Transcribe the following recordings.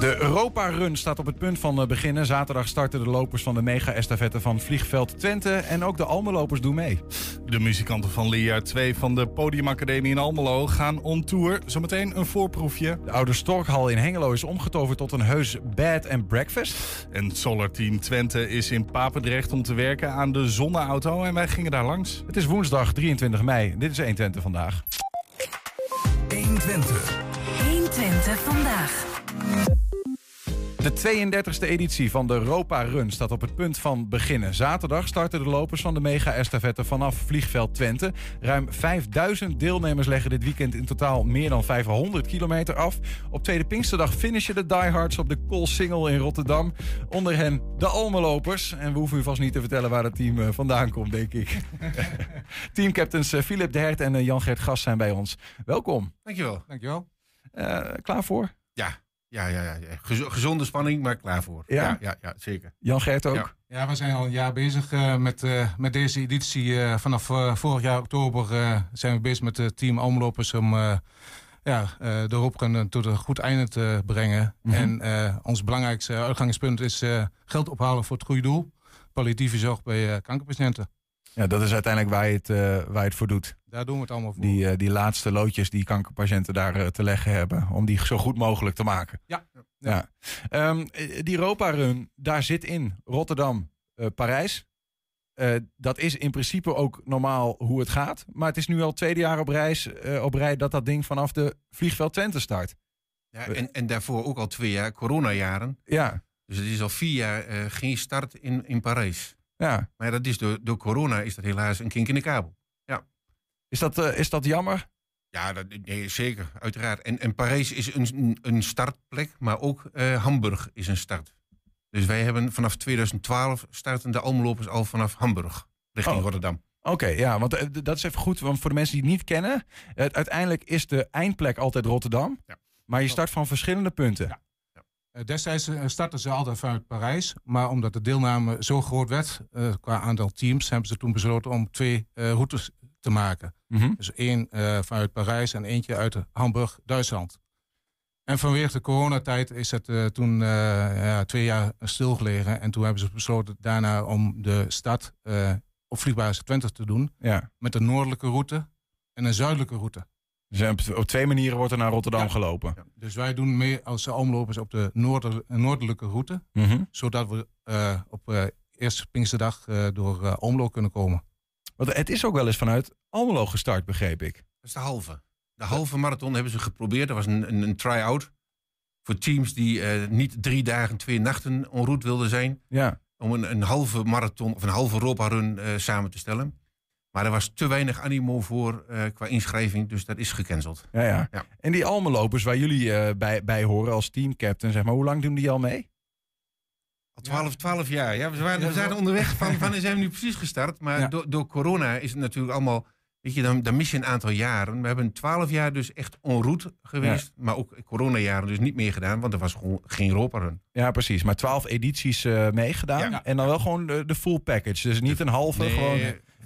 De Europa Run staat op het punt van eh, beginnen. Zaterdag starten de lopers van de mega-estafette van Vliegveld Twente. En ook de Almelopers doen mee. De muzikanten van leerjaar 2 van de Podiumacademie in Almelo gaan on tour. Zometeen een voorproefje. De oude Storkhal in Hengelo is omgetoverd tot een heus bed and breakfast. En Solar Team Twente is in Papendrecht om te werken aan de zonneauto. En wij gingen daar langs. Het is woensdag 23 mei. Dit is 1 Twente vandaag. 120. 120 vandaag. De 32e editie van de Europa Run staat op het punt van beginnen. Zaterdag starten de lopers van de mega-estafette vanaf Vliegveld Twente. Ruim 5000 deelnemers leggen dit weekend in totaal meer dan 500 kilometer af. Op tweede Pinksterdag finishen de diehards op de Koolsingel in Rotterdam. Onder hen de Almelopers. En we hoeven u vast niet te vertellen waar het team eh, vandaan komt, denk ik. Teamcaptains eh, Philip de Hert en eh, Jan-Gert Gas zijn bij ons. Welkom. Dankjewel. Dankjewel. Eh, klaar voor? Ja, ja, ja, ja. ja. Gez- gezonde spanning, maar klaar voor. Ja? ja, ja, ja, zeker. Jan-Gert ook? Ja. Ja, we zijn al een jaar bezig eh, met, eh, met deze editie. Eh, vanaf eh, vorig jaar oktober eh, zijn we bezig met het team Almelopers om eh, ja, eh, de hoopkunde tot een goed einde te brengen. Mhm. En eh, ons belangrijkste uitgangspunt is eh, geld ophalen voor het goede doel. Palliatieve zorg bij eh, kankerpatiënten. Ja, dat is uiteindelijk waar je het, eh, waar je het voor doet. Daar doen we het allemaal voor. Die, eh, die laatste loodjes die kankerpatiënten daar eh, te leggen hebben. Om die zo goed mogelijk te maken. Ja. ja. Ehm, eh, die Europa Run, daar zit in Rotterdam, eh, Parijs. Eh, dat is in principe ook normaal hoe het gaat. Maar het is nu al het tweede jaar op, reis, eh, op rij dat dat ding vanaf de vliegveld Twente start. Ja, en, en daarvoor ook al twee jaar coronajaren. Ja, Dus het is al vier jaar eh, geen start in, in Parijs. Ja. Maar dat is door, door corona is dat helaas een kink in de kabel. Is, dat, eh, is dat jammer? Ja, dat, nee, zeker, uiteraard. En, en Parijs is een, een startplek, maar ook eh, Hamburg is een start. Dus wij hebben vanaf 2012 starten de Almelopers al vanaf Hamburg richting Oh. Rotterdam. Oké, ja, want eh, dat is even goed. Want voor de mensen die het niet kennen, uiteindelijk is de eindplek altijd Rotterdam. Ja. Maar je start van verschillende punten. Ja. Eh, Destijds eh, startten ze altijd vanuit Parijs. Maar omdat de deelname zo groot werd eh, qua aantal teams, hebben ze toen besloten om twee routes te maken. Mhm. Dus één vanuit Parijs en eentje uit Hamburg, Duitsland. En vanwege de coronatijd is het toen ja, twee jaar stilgelegen. En toen hebben ze besloten daarna om de stad op vliegbasis Twente te doen. Ja. Met een noordelijke route en een zuidelijke route. Dus op- op twee manieren wordt er naar Rotterdam Ja. gelopen. Dus wij doen mee als omlopers op de noorder- noordelijke route. Mhm. Zodat we eh, op eh eerste Pinksterdag eh, door eh Omlo kunnen komen. Want het is ook wel eens vanuit Almelo gestart, begreep ik. Dat is de halve. De halve marathon hebben ze geprobeerd. Dat was een, een, een try-out. Voor teams die eh, niet drie dagen, twee nachten en route wilden zijn. Ja. Om een, een halve marathon of een halve Europa-run eh, samen te stellen. Maar er was te weinig animo voor eh, qua inschrijving. Dus dat is gecanceld. Ja, ja. Ja. En die Almelopers waar jullie eh, bij, bij horen als teamcaptain, zeg maar, hoe lang doen die al mee? Al 12, 12 jaar. Ja, we, waren, we zijn onderweg van wanneer zijn we nu precies gestart. Maar Ja. door, door corona is het natuurlijk allemaal... Weet je, dan, dan mis je een aantal jaren. We hebben 12 jaar dus echt en route geweest. Maar ook coronajaren dus niet meer gedaan. Want er was gewoon geen Europa-run. Ja, precies. Maar twaalf edities eh, meegedaan. En dan wel gewoon de, de full package. Dus niet een halve, Nee, gewoon...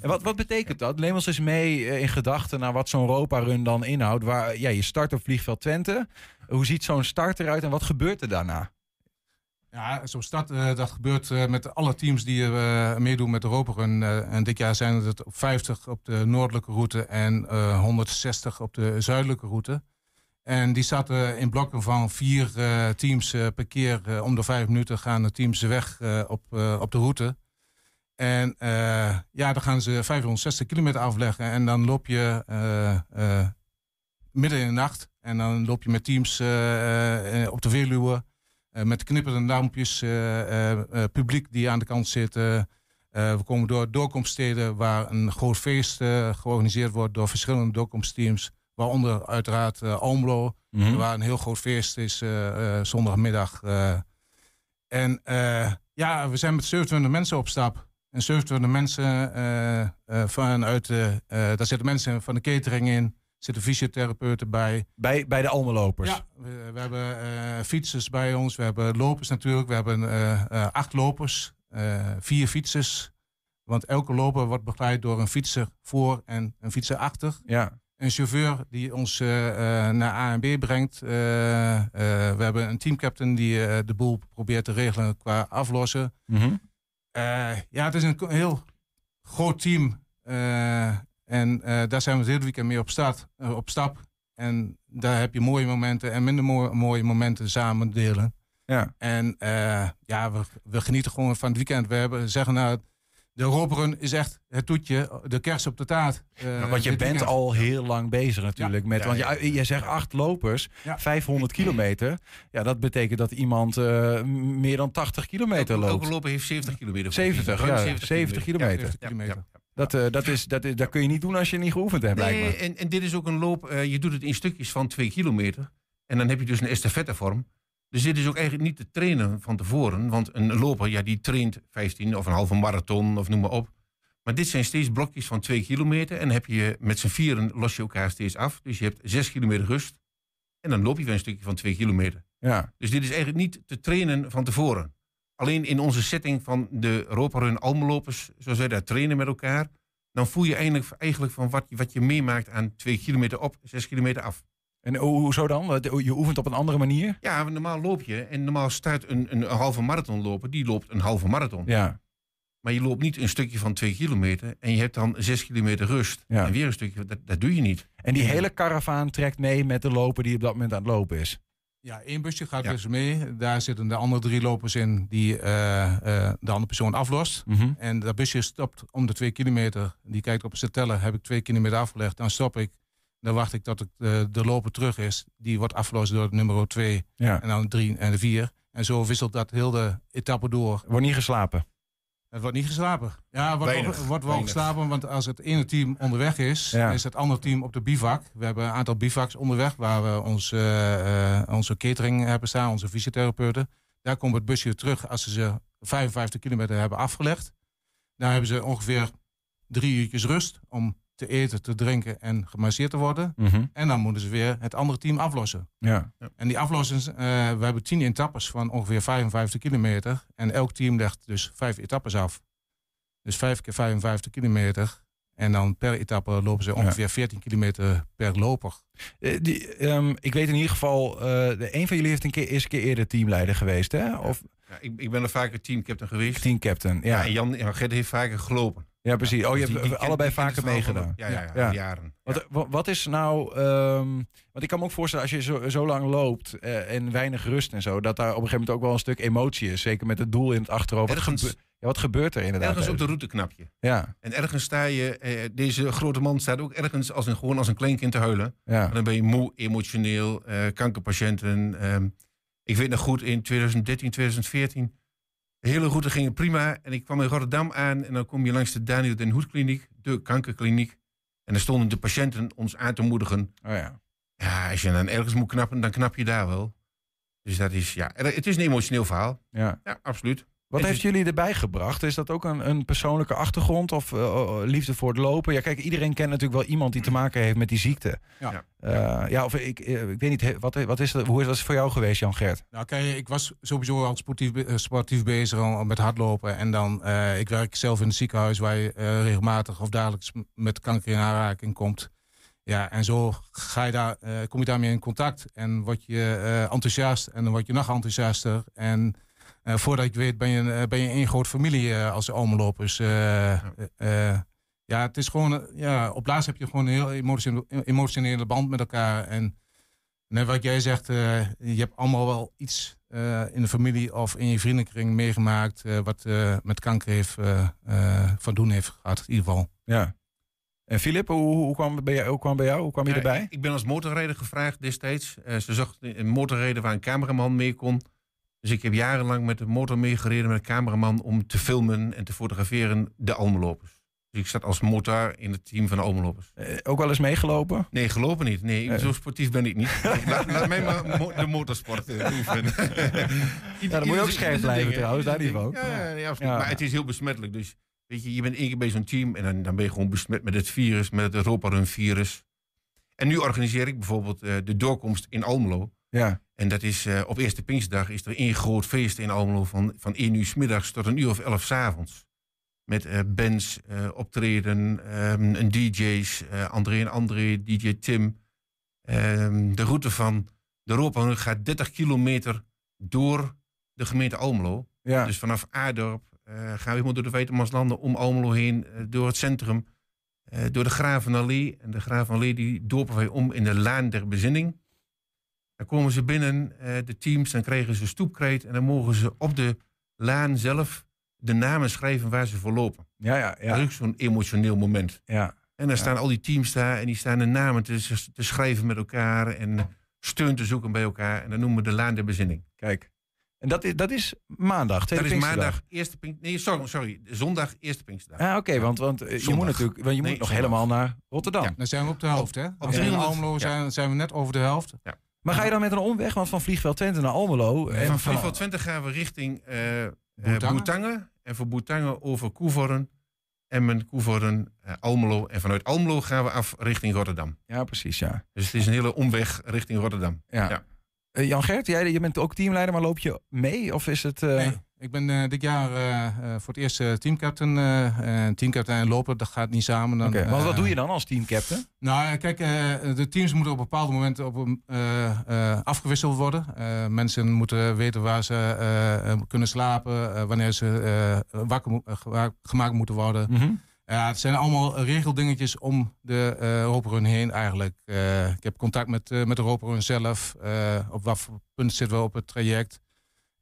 En wat, wat betekent dat? Neem ons eens mee eh, in gedachten naar wat zo'n Europa-run dan inhoudt. Waar, ja, je start op vliegveld Twente. Hoe ziet zo'n start eruit en wat gebeurt er daarna? Ja, zo'n start eh, dat gebeurt eh, met alle teams die meedoen met de Run. En dit jaar zijn het 50 op de noordelijke route en eh, 160 op de zuidelijke route. En die zaten in blokken van vier teams per keer. om de vijf minuten gaan de teams weg op, op de route. En eh, ja, dan gaan ze 560 kilometer afleggen. En dan loop je eh, eh, midden in de nacht. En dan loop je met teams op de Veluwe. met knipperende lampjes. publiek die aan de kant zit. we komen door doorkomststeden waar een groot feest georganiseerd wordt door verschillende doorkomstteams. Waaronder uiteraard Almelo, Mhm. waar een heel groot feest is zondagmiddag. en ja, we zijn met 27 mensen op stap. En 27 mensen eh, eh, vanuit de, eh, daar zitten mensen van de catering in, zitten fysiotherapeuten bij. Bij, bij de Almelopers. Ja, we, we hebben fietsers bij ons, we hebben lopers natuurlijk, we hebben eh, acht lopers, vier fietsers. Want elke loper wordt begeleid door een fietser voor en een fietser achter. Ja. Een chauffeur die ons naar A en B brengt. We hebben een teamcaptain die de boel probeert te regelen qua aflossen. Eh, ja, het is een heel groot team. Eh, en eh, daar zijn we het hele weekend mee op, start, eh, op stap. En daar heb je mooie momenten en minder mooie, mooie momenten samen delen. Ja. En eh, ja, we, we genieten gewoon van het weekend. We hebben, zeggen nou, de Europarun is echt het toetje, de kers op de taart. eh, want je bent weekend. al heel lang bezig natuurlijk met. Ja, want ja, je, je zegt acht lopers, Ja. 500 kilometer. Ja, dat betekent dat iemand eh, meer dan 80 kilometer Elke loopt. loper heeft 70 kilometer. 70, Ruim ja, 70 70 kilometer. 70 Ja, kilometer. ja, ja. Dat, eh, dat, is, dat, is, dat kun je niet doen als je niet geoefend hebt, Nee, me. en, en dit is ook een loop, je doet het in stukjes van 2 kilometer. En dan heb je dus een estafettevorm. Dus dit is ook eigenlijk niet te trainen van tevoren. Want een loper, ja, die traint 15 of een halve marathon of noem maar op. Maar dit zijn steeds blokjes van 2 kilometer. En heb je met z'n vieren los je elkaar steeds af. Dus je hebt 6 kilometer rust. En dan loop je weer een stukje van 2 kilometer. Ja. Dus dit is eigenlijk niet te trainen van tevoren. Alleen in onze setting van de Roparun Almelopers, zoals wij daar trainen met elkaar, dan voel je eigenlijk, eigenlijk van wat, je- wat je meemaakt aan twee kilometer op, zes kilometer af. En ho- hoezo dan? Je oefent op een andere manier? Ja, normaal loop je en normaal start een, een, halve marathon lopen, die loopt een halve marathon. Ja. Maar je loopt niet een stukje van twee kilometer en je hebt dan zes kilometer rust. Ja. En weer een stukje, dat, dat doe je niet. En die hele karavaan trekt mee met de loper die op dat moment aan het lopen is. Ja, één busje gaat Ja. dus mee. Daar zitten de andere drie lopers in die eh, eh, de andere persoon aflost. Mhm. En dat busje stopt om de twee kilometer. Die kijkt op zijn teller, heb ik twee kilometer afgelegd. Dan stop ik. Dan wacht ik tot ik, eh, de loper terug is. Die wordt afgelost door het nummer twee. Ja. En dan de drie en de vier. En zo wisselt dat heel de etappe door. Wordt niet geslapen. Het wordt niet geslapen. Ja, wordt, Weinig, wordt wel weinig. geslapen. Want als het ene team onderweg is, Ja. is het andere team op de bivak. We hebben een aantal bivaks onderweg waar we ons, eh, eh, onze catering hebben staan, onze fysiotherapeuten. Daar komt het busje terug als ze ze 55 kilometer hebben afgelegd. Daar hebben ze ongeveer drie uurtjes rust om te eten, te drinken en gemasseerd te worden. Mhm. En dan moeten ze weer het andere team aflossen. Ja. En die aflossers, eh, we hebben tien etappes van ongeveer 55 kilometer. En elk team legt dus vijf etappes af. Dus vijf keer 55 kilometer. En dan per etappe lopen ze ongeveer 14 kilometer per loper. Eh, die, ehm, ik weet in ieder geval, eh, de, een van jullie heeft een keer, is een keer eerder teamleider geweest, hè? Of Ja, ik, ik ben er vaker teamcaptain geweest. teamcaptain. Ja, Ja, en Jan, Jan Gert heeft vaker gelopen. ja precies. Oh, je Dus hebt die- allebei vaker meegedaan. Ja, ja, ja, jaren. Ja. Wat, wa- wat is nou... ehm, want ik kan me ook voorstellen, als je zo, zo lang loopt eh, en weinig rust en zo... dat daar op een gegeven moment ook wel een stuk emotie is. Zeker met het doel in het achterhoofd. Wat, Ergens- gebe- ja, wat gebeurt er inderdaad? Ergens op de tijdens- route knap je. Ja, En ergens sta je, eh, deze grote man staat ook ergens als een, gewoon als een kleinkind te huilen. ja. En dan ben je moe, emotioneel, eh, kankerpatiënten. ehm, ik weet nog goed, in 2013, 2014, de hele route ging prima. En ik kwam in Rotterdam aan en dan kom je langs de Daniel den Hoed kliniek, de kankerkliniek. En dan stonden de patiënten ons aan te moedigen. Oh, ja. Ja, als je dan ergens moet knappen, dan knap je daar wel. Dus dat is, ja, het is een emotioneel verhaal. ja. Ja, absoluut. Wat heeft jullie erbij gebracht? Is dat ook een, een persoonlijke achtergrond of eh, oh, liefde voor het lopen? Ja, kijk, iedereen kent natuurlijk wel iemand die te maken heeft met die ziekte. Ja. Eh, ja, of ik, eh, ik weet niet, wat, wat is dat, hoe is dat voor jou geweest, Jan Gert? Nou, kijk, ik was sowieso al sportief, eh, sportief bezig al met hardlopen. En dan, eh, ik werk zelf in het ziekenhuis waar je eh, regelmatig of dagelijks met kanker in aanraking komt. Ja, en zo ga je daar, eh, kom je daarmee in contact en word je eh, enthousiast en dan word je nog enthousiaster. En eh, voordat je het weet ben je, eh, ben je één grote familie eh, als eh, eh, ja, het is gewoon, ja, op laatst heb je gewoon een heel emotionele, emotionele band met elkaar. En net wat jij zegt, eh, je hebt allemaal wel iets eh, in de familie of in je vriendenkring meegemaakt eh, wat eh, met kanker heeft, van doen heeft gehad, in ieder geval. Ja. En Filip, hoe, hoe, kwam bij jou, hoe kwam bij jou? Hoe kwam je Ja, erbij? Ik, ik ben als motorrijder gevraagd destijds. Eh, ze zocht een motorrijder waar een cameraman mee kon. Dus ik heb jarenlang met de motor meegereden met een cameraman om te filmen en te fotograferen de Almelopers. Dus ik zat als motor in het team van de Almelopers. Eh, ook wel eens meegelopen? Nee, gelopen niet. Nee, Eh. zo sportief ben ik niet. laat, laat mij maar mo- de motorsport eh, oefenen. Ja, dan moet je ook scherp blijven trouwens, daar niet van. Ja, ja, ja, absoluut. Ja. Maar het is heel besmettelijk. Dus Weet je, je bent één keer bij zo'n team en dan, dan ben je gewoon besmet met het virus, met het Europa Run virus. En nu organiseer ik bijvoorbeeld eh, de doorkomst in Almelo. Ja. En dat is eh, op eerste Pinksterdag is er één groot feest in Almelo van, van 1 uur 's middags tot een uur of 11 's avonds. Met eh, bands, eh, optreden, ehm, en DJ's, André en André, DJ Tim. Ehm, de route van de Run gaat 30 kilometer door de gemeente Almelo. Ja. Dus vanaf Aardorp gaan we helemaal door de Wetermanslanden, om Almelo heen, door het centrum, door de Gravenallee. En de Gravenallee die dopen wij om in de Laan der Bezinning. Dan komen ze binnen, eh, de teams, dan krijgen ze stoepkreet en dan mogen ze op de laan zelf de namen schrijven waar ze voor lopen. Ja, ja, Dat is ja. ook zo'n emotioneel moment. ja. En dan staan al die teams daar en die staan de namen te, te schrijven met elkaar en steun te zoeken bij elkaar. En dan noemen we de Laan der Bezinning. Kijk. En dat is, dat is maandag, tweede Dat is maandag, eerste Pink... Nee, sorry, sorry. Zondag, eerste Pinksterdag. Ah, oké, want, want eh, je moet natuurlijk want je Nee, moet nog zondag. helemaal naar Rotterdam. Ja. Dan zijn we op de helft, hè? Als we in 300, Almelo ja. zijn, zijn we net over de helft. Maar ga je dan met een omweg, want van Vliegveld Twente naar Almelo... en van Vliegveld Twente gaan we richting eh eh, Boetangen. En van Boetangen over Koevoorn. Emmen, Koevoorn, eh, Almelo. En vanuit Almelo gaan we af richting Rotterdam. Ja, precies, ja. Dus het is een hele omweg richting Rotterdam. ja. Ja. Eh, Jan Gert, jij je bent ook teamleider, maar loop je mee? Of is het... eh, Nee, ik ben eh, dit jaar eh, eh, voor het eerst teamcaptain. teamcaptain en loper, dat gaat niet samen. Dan, want wat doe je dan als teamcaptain? Nou, kijk, de teams moeten op bepaalde momenten op, afgewisseld worden. Mensen moeten weten waar ze kunnen slapen, wanneer ze wakker mo- gemaakt moeten worden. Mhm. Ja, het zijn allemaal regeldingetjes om de Europa Run heen eigenlijk. Ik heb contact met, eh, met de Europa Run zelf. op wat punt zitten we op het traject.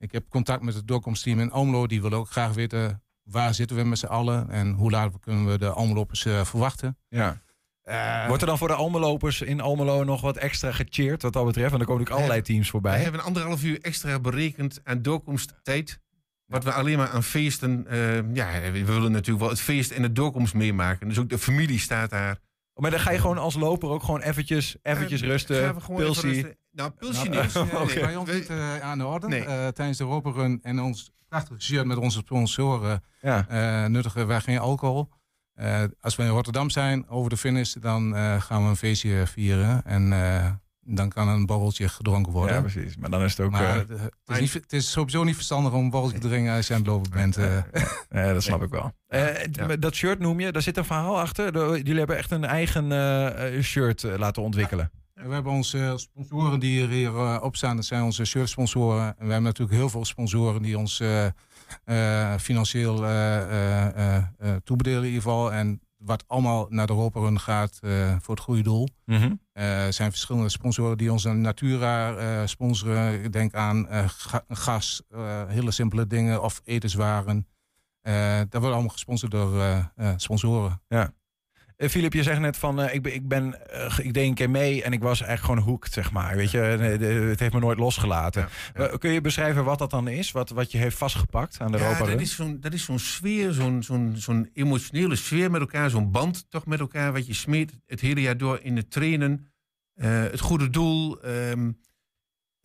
Ik heb contact met het doorkomstteam in Almelo. Die willen ook graag weten waar zitten we met z'n allen en hoe laat kunnen we de Almelopers eh, verwachten. Ja. Eh, Wordt er dan voor de Almelopers in Almelo nog wat extra gecheerd wat dat betreft? Want er komen natuurlijk allerlei teams voorbij. hebben anderhalf uur extra berekend aan doorkomsttijd. Wat we alleen maar aan feesten... eh, ja, we willen natuurlijk wel het feest en de doorkomst meemaken. Dus ook de familie staat daar. Maar dan ga je gewoon als loper ook gewoon eventjes, eventjes rusten, we pilsie. Nou, Nou, niet. eh, is bij ons niet eh, aan de orde. Nee. Eh, tijdens de Europa Run en ons prachtige shirt met onze sponsoren Ja. eh, nuttigen wij geen alcohol. Eh, als we in Rotterdam zijn over de finish, dan eh, gaan we een feestje vieren. En eh, dan kan een borreltje gedronken worden. ja, precies. Maar dan is het ook... maar eh, het, het is niet, het is sowieso niet verstandig om een borreltje te drinken als je aan het lopen bent. eh. Ja, dat snap ik wel. Eh, Ja. Dat shirt noem je, daar zit een verhaal achter. Jullie hebben echt een eigen shirt laten ontwikkelen. En We hebben onze sponsoren die er hier eh, op staan. Dat zijn onze shirtsponsoren. En we hebben natuurlijk heel veel sponsoren die ons eh, eh, financieel toebedelen in ieder geval. En wat allemaal naar de Europa Run gaat voor het goede doel. Eh, Er zijn verschillende sponsoren die ons een Natura eh, sponsoren. Ik Denk aan ga- gas, hele simpele dingen of etenswaren. Dat wordt allemaal gesponsord door sponsoren. Eh, Filip, je zegt net van, eh, ik, ben, ik, ben, eh, ik deed een keer mee en ik was echt gewoon hoekt, zeg maar. Weet je, het heeft me nooit losgelaten. Ja, ja. Eh, kun je beschrijven wat dat dan is? Wat, wat je heeft vastgepakt aan de Ja, Europa dat is zo'n dat is zo'n sfeer, zo'n zo'n zo'n emotionele sfeer met elkaar. Zo'n band toch met elkaar, wat je smeert het hele jaar door in het trainen. eh, het goede doel. ehm,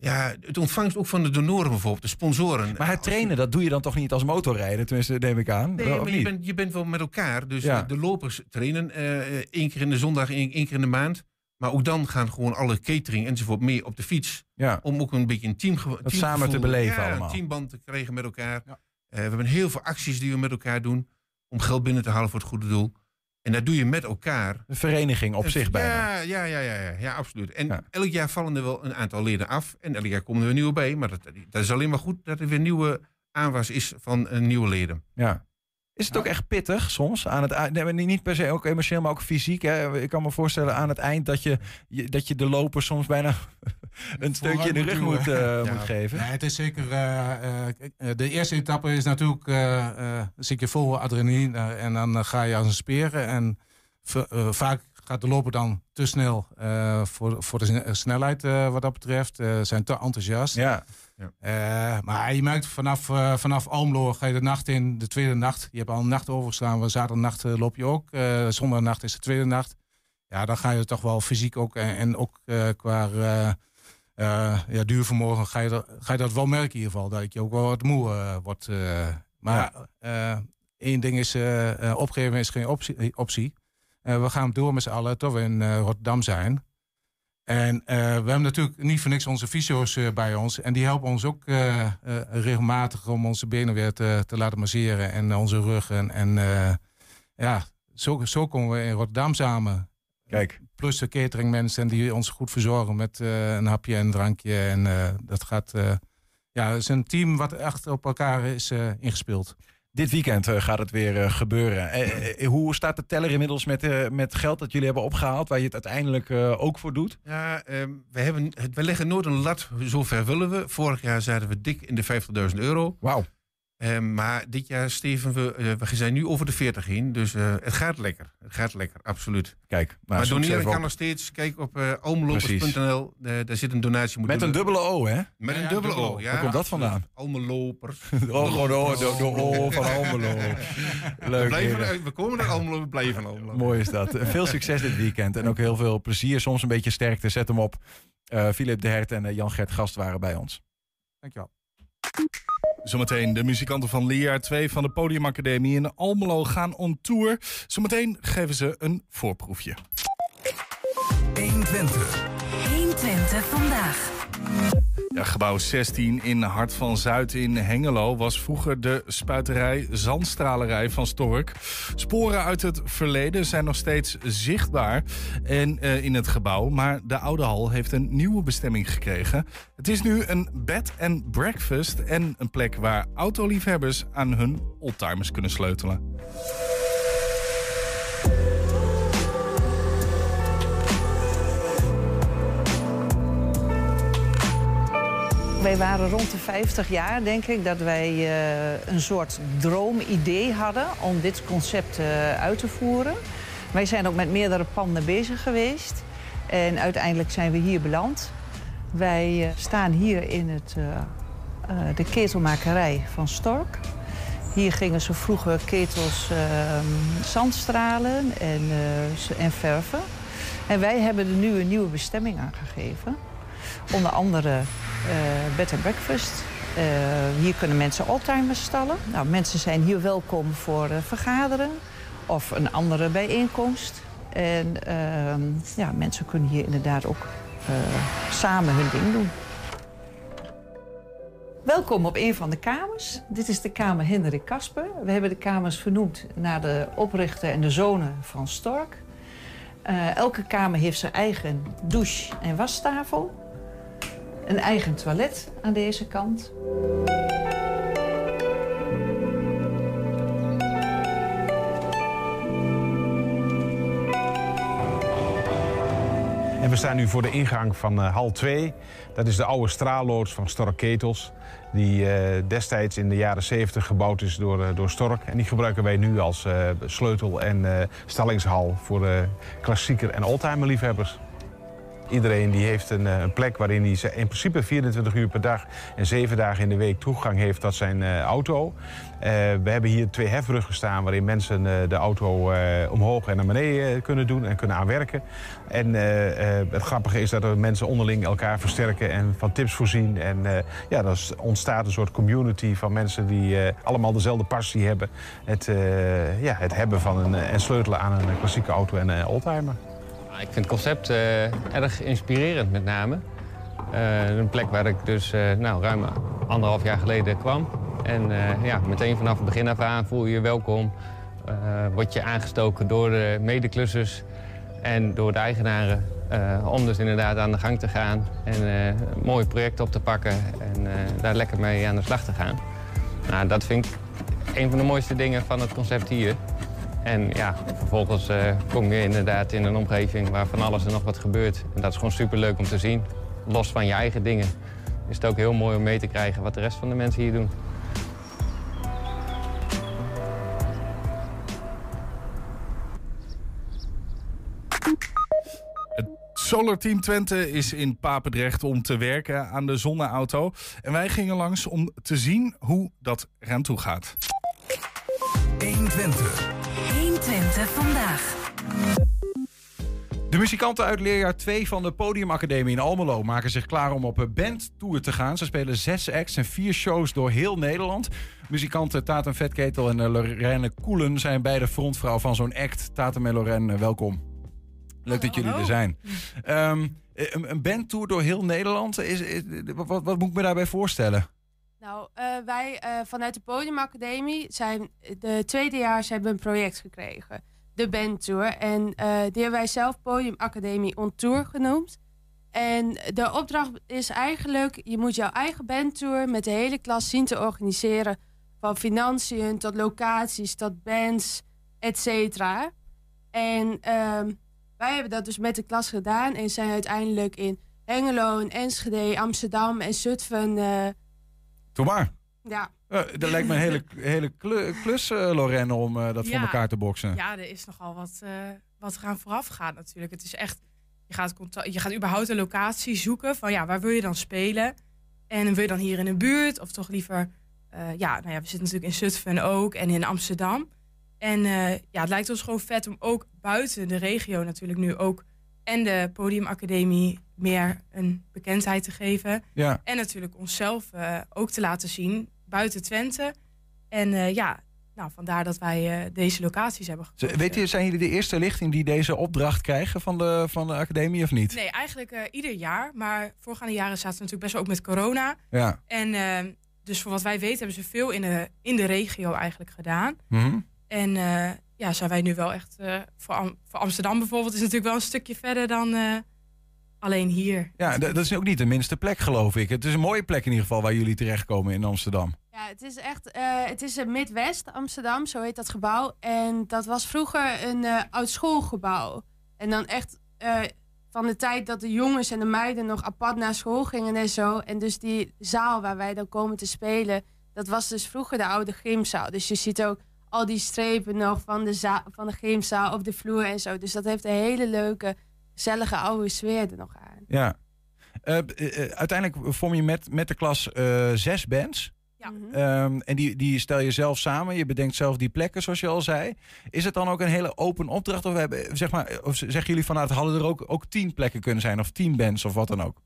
ja, het ontvangst ook van de donoren bijvoorbeeld, de sponsoren. Maar het trainen, dat doe je dan toch niet als motorrijden? Tenminste, neem ik aan. Nee, Wel, of maar je bent, je bent wel met elkaar. Dus Ja. de, lopers trainen eh, één keer in de zondag, één, één keer in de maand. Maar ook dan gaan gewoon alle catering enzovoort mee op de fiets. Ja. Om ook een beetje een team teamgevoel- samen te beleven ja, allemaal. een teamband te krijgen met elkaar. Eh, we hebben heel veel acties die we met elkaar doen. Om geld binnen te halen voor het goede doel. En dat doe je met elkaar. Een vereniging op zich bijna. Ja, ja, ja, ja, ja, ja absoluut. En Ja. elk jaar vallen er wel een aantal leden af. En elk jaar komen er weer nieuwe bij. Maar dat, dat is alleen maar goed dat er weer nieuwe aanwas is van eh, nieuwe leden. Ja. Is het ook echt pittig soms? Aan het, nee, niet per se ook emotioneel, maar ook fysiek. Hè? Ik kan me voorstellen aan het eind dat je, je- dat je de loper soms bijna een steuntje in de rug moet, eh, Ja. moet geven. Ja, het is zeker. eh, eh, de eerste etappe is natuurlijk. zit je vol adrenaline en dan ga je als een speer. En vaak gaat de loper dan te snel voor, voor de sne- snelheid wat dat betreft. Zijn te enthousiast. Ja. Eh, maar je merkt vanaf, eh, vanaf Almelo ga je de nacht in, de tweede nacht. Je hebt al een nacht overgestaan. We Zaterdagnacht eh, loop je ook. Zondagnacht is de tweede nacht. Ja, dan ga je toch wel fysiek ook en, en ook qua ja, duurvermogen ga je, dat, ga je dat wel merken in ieder geval. Dat je ook wel wat moe wordt. maar Eén ding is, opgeven is geen optie. optie. We gaan door met z'n allen tot we in Rotterdam zijn. En eh, we hebben natuurlijk niet voor niks onze fysio's eh, bij ons. En die helpen ons ook eh, regelmatig om onze benen weer te, te laten masseren. En onze ruggen. En ja, zo, zo komen we in Rotterdam samen. Kijk, Plus de cateringmensen die ons goed verzorgen met een hapje en een drankje. En dat gaat... ja, het is een team wat echt op elkaar is ingespeeld. Dit weekend eh, gaat het weer eh, gebeuren. Eh, hoe staat de teller inmiddels met, eh, met geld dat jullie hebben opgehaald, waar je het uiteindelijk eh, ook voor doet? Ja, ehm, we, hebben, het- we leggen nooit een lat, zo ver willen we. Vorig jaar zaten we dik in de 50.000 euro. Wauw. Ehm, maar dit jaar, Steven, we, eh, we zijn nu over de 40 heen. Dus eh, het gaat lekker. Het gaat lekker, absoluut. Kijk, nou, maar doneren kan nog steeds. Kijk op uh. Eh, daar zit een donatie. Met een dubbele O, hè? Met een dubbele dubbel. O, ja. Waar komt dat vandaan? Almelopers. Oh, gewoon de O, de, de O van Almelo. We, Leuk. blijven heren. uit, we komen naar Almelo, we blijven Almelo. Mooi is dat. Veel succes dit weekend. En ook heel veel plezier. Soms een beetje sterkte. Zet hem op. Eh Philip de Hert en Jan-Gert Gast waren bij ons. Dankjewel. Zometeen de muzikanten van leerjaar 2 van de Podiumacademie in Almelo gaan on tour. Zometeen geven ze een voorproefje. 120. 120 vandaag. Ja, gebouw 16 in Hart van Zuid in Hengelo was vroeger de spuiterij Zandstralerij van Stork. Sporen uit het verleden zijn nog steeds zichtbaar eh, in het gebouw, maar de oude hal heeft een nieuwe bestemming gekregen. Het is nu een bed and breakfast en een plek waar autoliefhebbers aan hun oldtimers kunnen sleutelen. Wij waren rond de 50 jaar, denk ik, dat wij eh, een soort droomidee hadden om dit concept eh, uit te voeren. Wij zijn ook met meerdere panden bezig geweest en uiteindelijk zijn we hier beland. Wij eh, staan hier in het, de ketelmakerij van Stork. Hier gingen ze vroeger ketels eh, zandstralen en, en verven. En wij hebben er nu een nieuwe bestemming aan gegeven. Onder andere bed and breakfast. Eh, hier kunnen mensen oldtimers stallen. Nou, mensen zijn hier welkom voor eh, vergaderen of een andere bijeenkomst. En ehm, ja, mensen kunnen hier inderdaad ook eh, samen hun ding doen. Welkom op een van de kamers. Dit is de kamer Hendrik Kasper. We hebben de kamers vernoemd naar de oprichter en de zonen van Stork. Eh, elke kamer heeft zijn eigen douche- en wastafel. Een eigen toilet aan deze kant. En we staan nu voor de ingang van eh, hal 2. Dat is de oude straalloods van Stork Ketels. Die eh, destijds in de jaren 70 gebouwd is door, eh, door Stork. En die gebruiken wij nu als sleutel- en stallingshal voor klassieker- en oldtimerliefhebbers. Iedereen die heeft een, eh, plek waarin hij in principe 24 uur per dag en 7 dagen in de week toegang heeft tot zijn eh, auto. Eh, we hebben hier twee hefbruggen staan waarin mensen de auto omhoog en naar beneden kunnen doen en kunnen aanwerken. En het grappige is dat er mensen onderling elkaar versterken en van tips voorzien. En ja, dan ontstaat een soort community van mensen die allemaal dezelfde passie hebben. Het, ja, het hebben van een, en sleutelen aan een klassieke auto en een oldtimer. Ik vind het concept eh, erg inspirerend met name. Eh, een plek waar ik dus eh, nou, ruim anderhalf jaar geleden kwam. En ja, meteen vanaf het begin af aan voel je je welkom. Word je aangestoken door de medeklussers en door de eigenaren. om dus inderdaad aan de gang te gaan en eh, een mooi project op te pakken en daar lekker mee aan de slag te gaan. Nou, dat vind ik een van de mooiste dingen van het concept hier. En ja, vervolgens eh, kom je inderdaad in een omgeving waar van alles en nog wat gebeurt. En dat is gewoon superleuk om te zien. Los van je eigen dingen is het ook heel mooi om mee te krijgen wat de rest van de mensen hier doen. Solar Team Twente is in Papendrecht om te werken aan de zonneauto. En wij gingen langs om te zien hoe dat eraan toe gaat. 120. 120 vandaag. De muzikanten uit leerjaar 2 van de Podiumacademie in Almelo maken zich klaar om op een bandtour te gaan. Ze spelen zes acts en vier shows door heel Nederland. Muzikanten Tatum Vetketel en eh, Lorraine Koelen zijn beide frontvrouw van zo'n act. Tatum en Lorraine, eh, welkom. Leuk dat jullie er zijn. Ehm, een, een bandtour door heel Nederland, is, is- wat, wat moet ik me daarbij voorstellen? Nou, eh, wij eh, vanuit de Podiumacademie zijn de tweedejaars hebben een project gekregen. De bandtour. En eh, die hebben wij zelf Podiumacademie on Tour genoemd. En de opdracht is eigenlijk, je moet jouw eigen bandtour met de hele klas zien te organiseren. Van financiën tot locaties, tot bands, et cetera. En ehm, wij hebben dat dus met de klas gedaan. En zijn uiteindelijk in Hengelo, en Enschede, Amsterdam en Zutphen... Doe maar. ja, Eh, dat lijkt me een hele, hele klu- klus, eh, Lorraine, om eh, dat voor elkaar te boksen. Ja, er is nogal wat, wat eraan vooraf gaat natuurlijk. Het is echt, je gaat, contact, je gaat überhaupt een locatie zoeken van ja, waar wil je dan spelen? En wil je dan hier in de buurt of toch liever, ja, nou ja, we zitten natuurlijk in Zutphen ook en in Amsterdam. En ja, het lijkt ons gewoon vet om ook buiten de regio natuurlijk nu ook en de Podiumacademie meer een bekendheid te geven. Ja. En natuurlijk onszelf eh, ook te laten zien buiten Twente. En eh, ja, nou, vandaar dat wij eh, deze locaties hebben gekozen. Weet je, zijn jullie de eerste lichting die deze opdracht krijgen van de, van de academie of niet? Nee, eigenlijk ieder jaar. Maar voorgaande jaren zaten natuurlijk best wel ook met corona. Ja. En dus voor wat wij weten hebben ze veel in de, in de regio eigenlijk gedaan. Mhm. En eh, ja, zijn wij nu wel echt... eh, voor, Am- voor Amsterdam bijvoorbeeld is natuurlijk wel een stukje verder dan eh, alleen hier. Ja, dat is ook niet de minste plek, geloof ik. Het is een mooie plek in ieder geval waar jullie terechtkomen in Amsterdam. Ja, het is echt, eh, het is een Midwest Amsterdam, zo heet dat gebouw. En dat was vroeger een eh, oud schoolgebouw. En dan echt eh, van de tijd dat de jongens en de meiden nog apart naar school gingen en zo. En dus die zaal waar wij dan komen te spelen, dat was dus vroeger de oude gymzaal. Dus je ziet ook al die strepen nog van de, za- van de gymzaal op de vloer en zo. Dus dat heeft een hele leuke, gezellige oude sfeer er nog aan. Ja. Eh, eh, eh, uiteindelijk vorm je met, met de klas eh, zes bands. Ja. Ehm, en die, die stel je zelf samen. Je bedenkt zelf die plekken, zoals je al zei. Is het dan ook een hele open opdracht? Of, hebben, zeg maar, of zeggen jullie van, het hadden er ook, ook tien plekken kunnen zijn? Of tien bands of wat dan ook?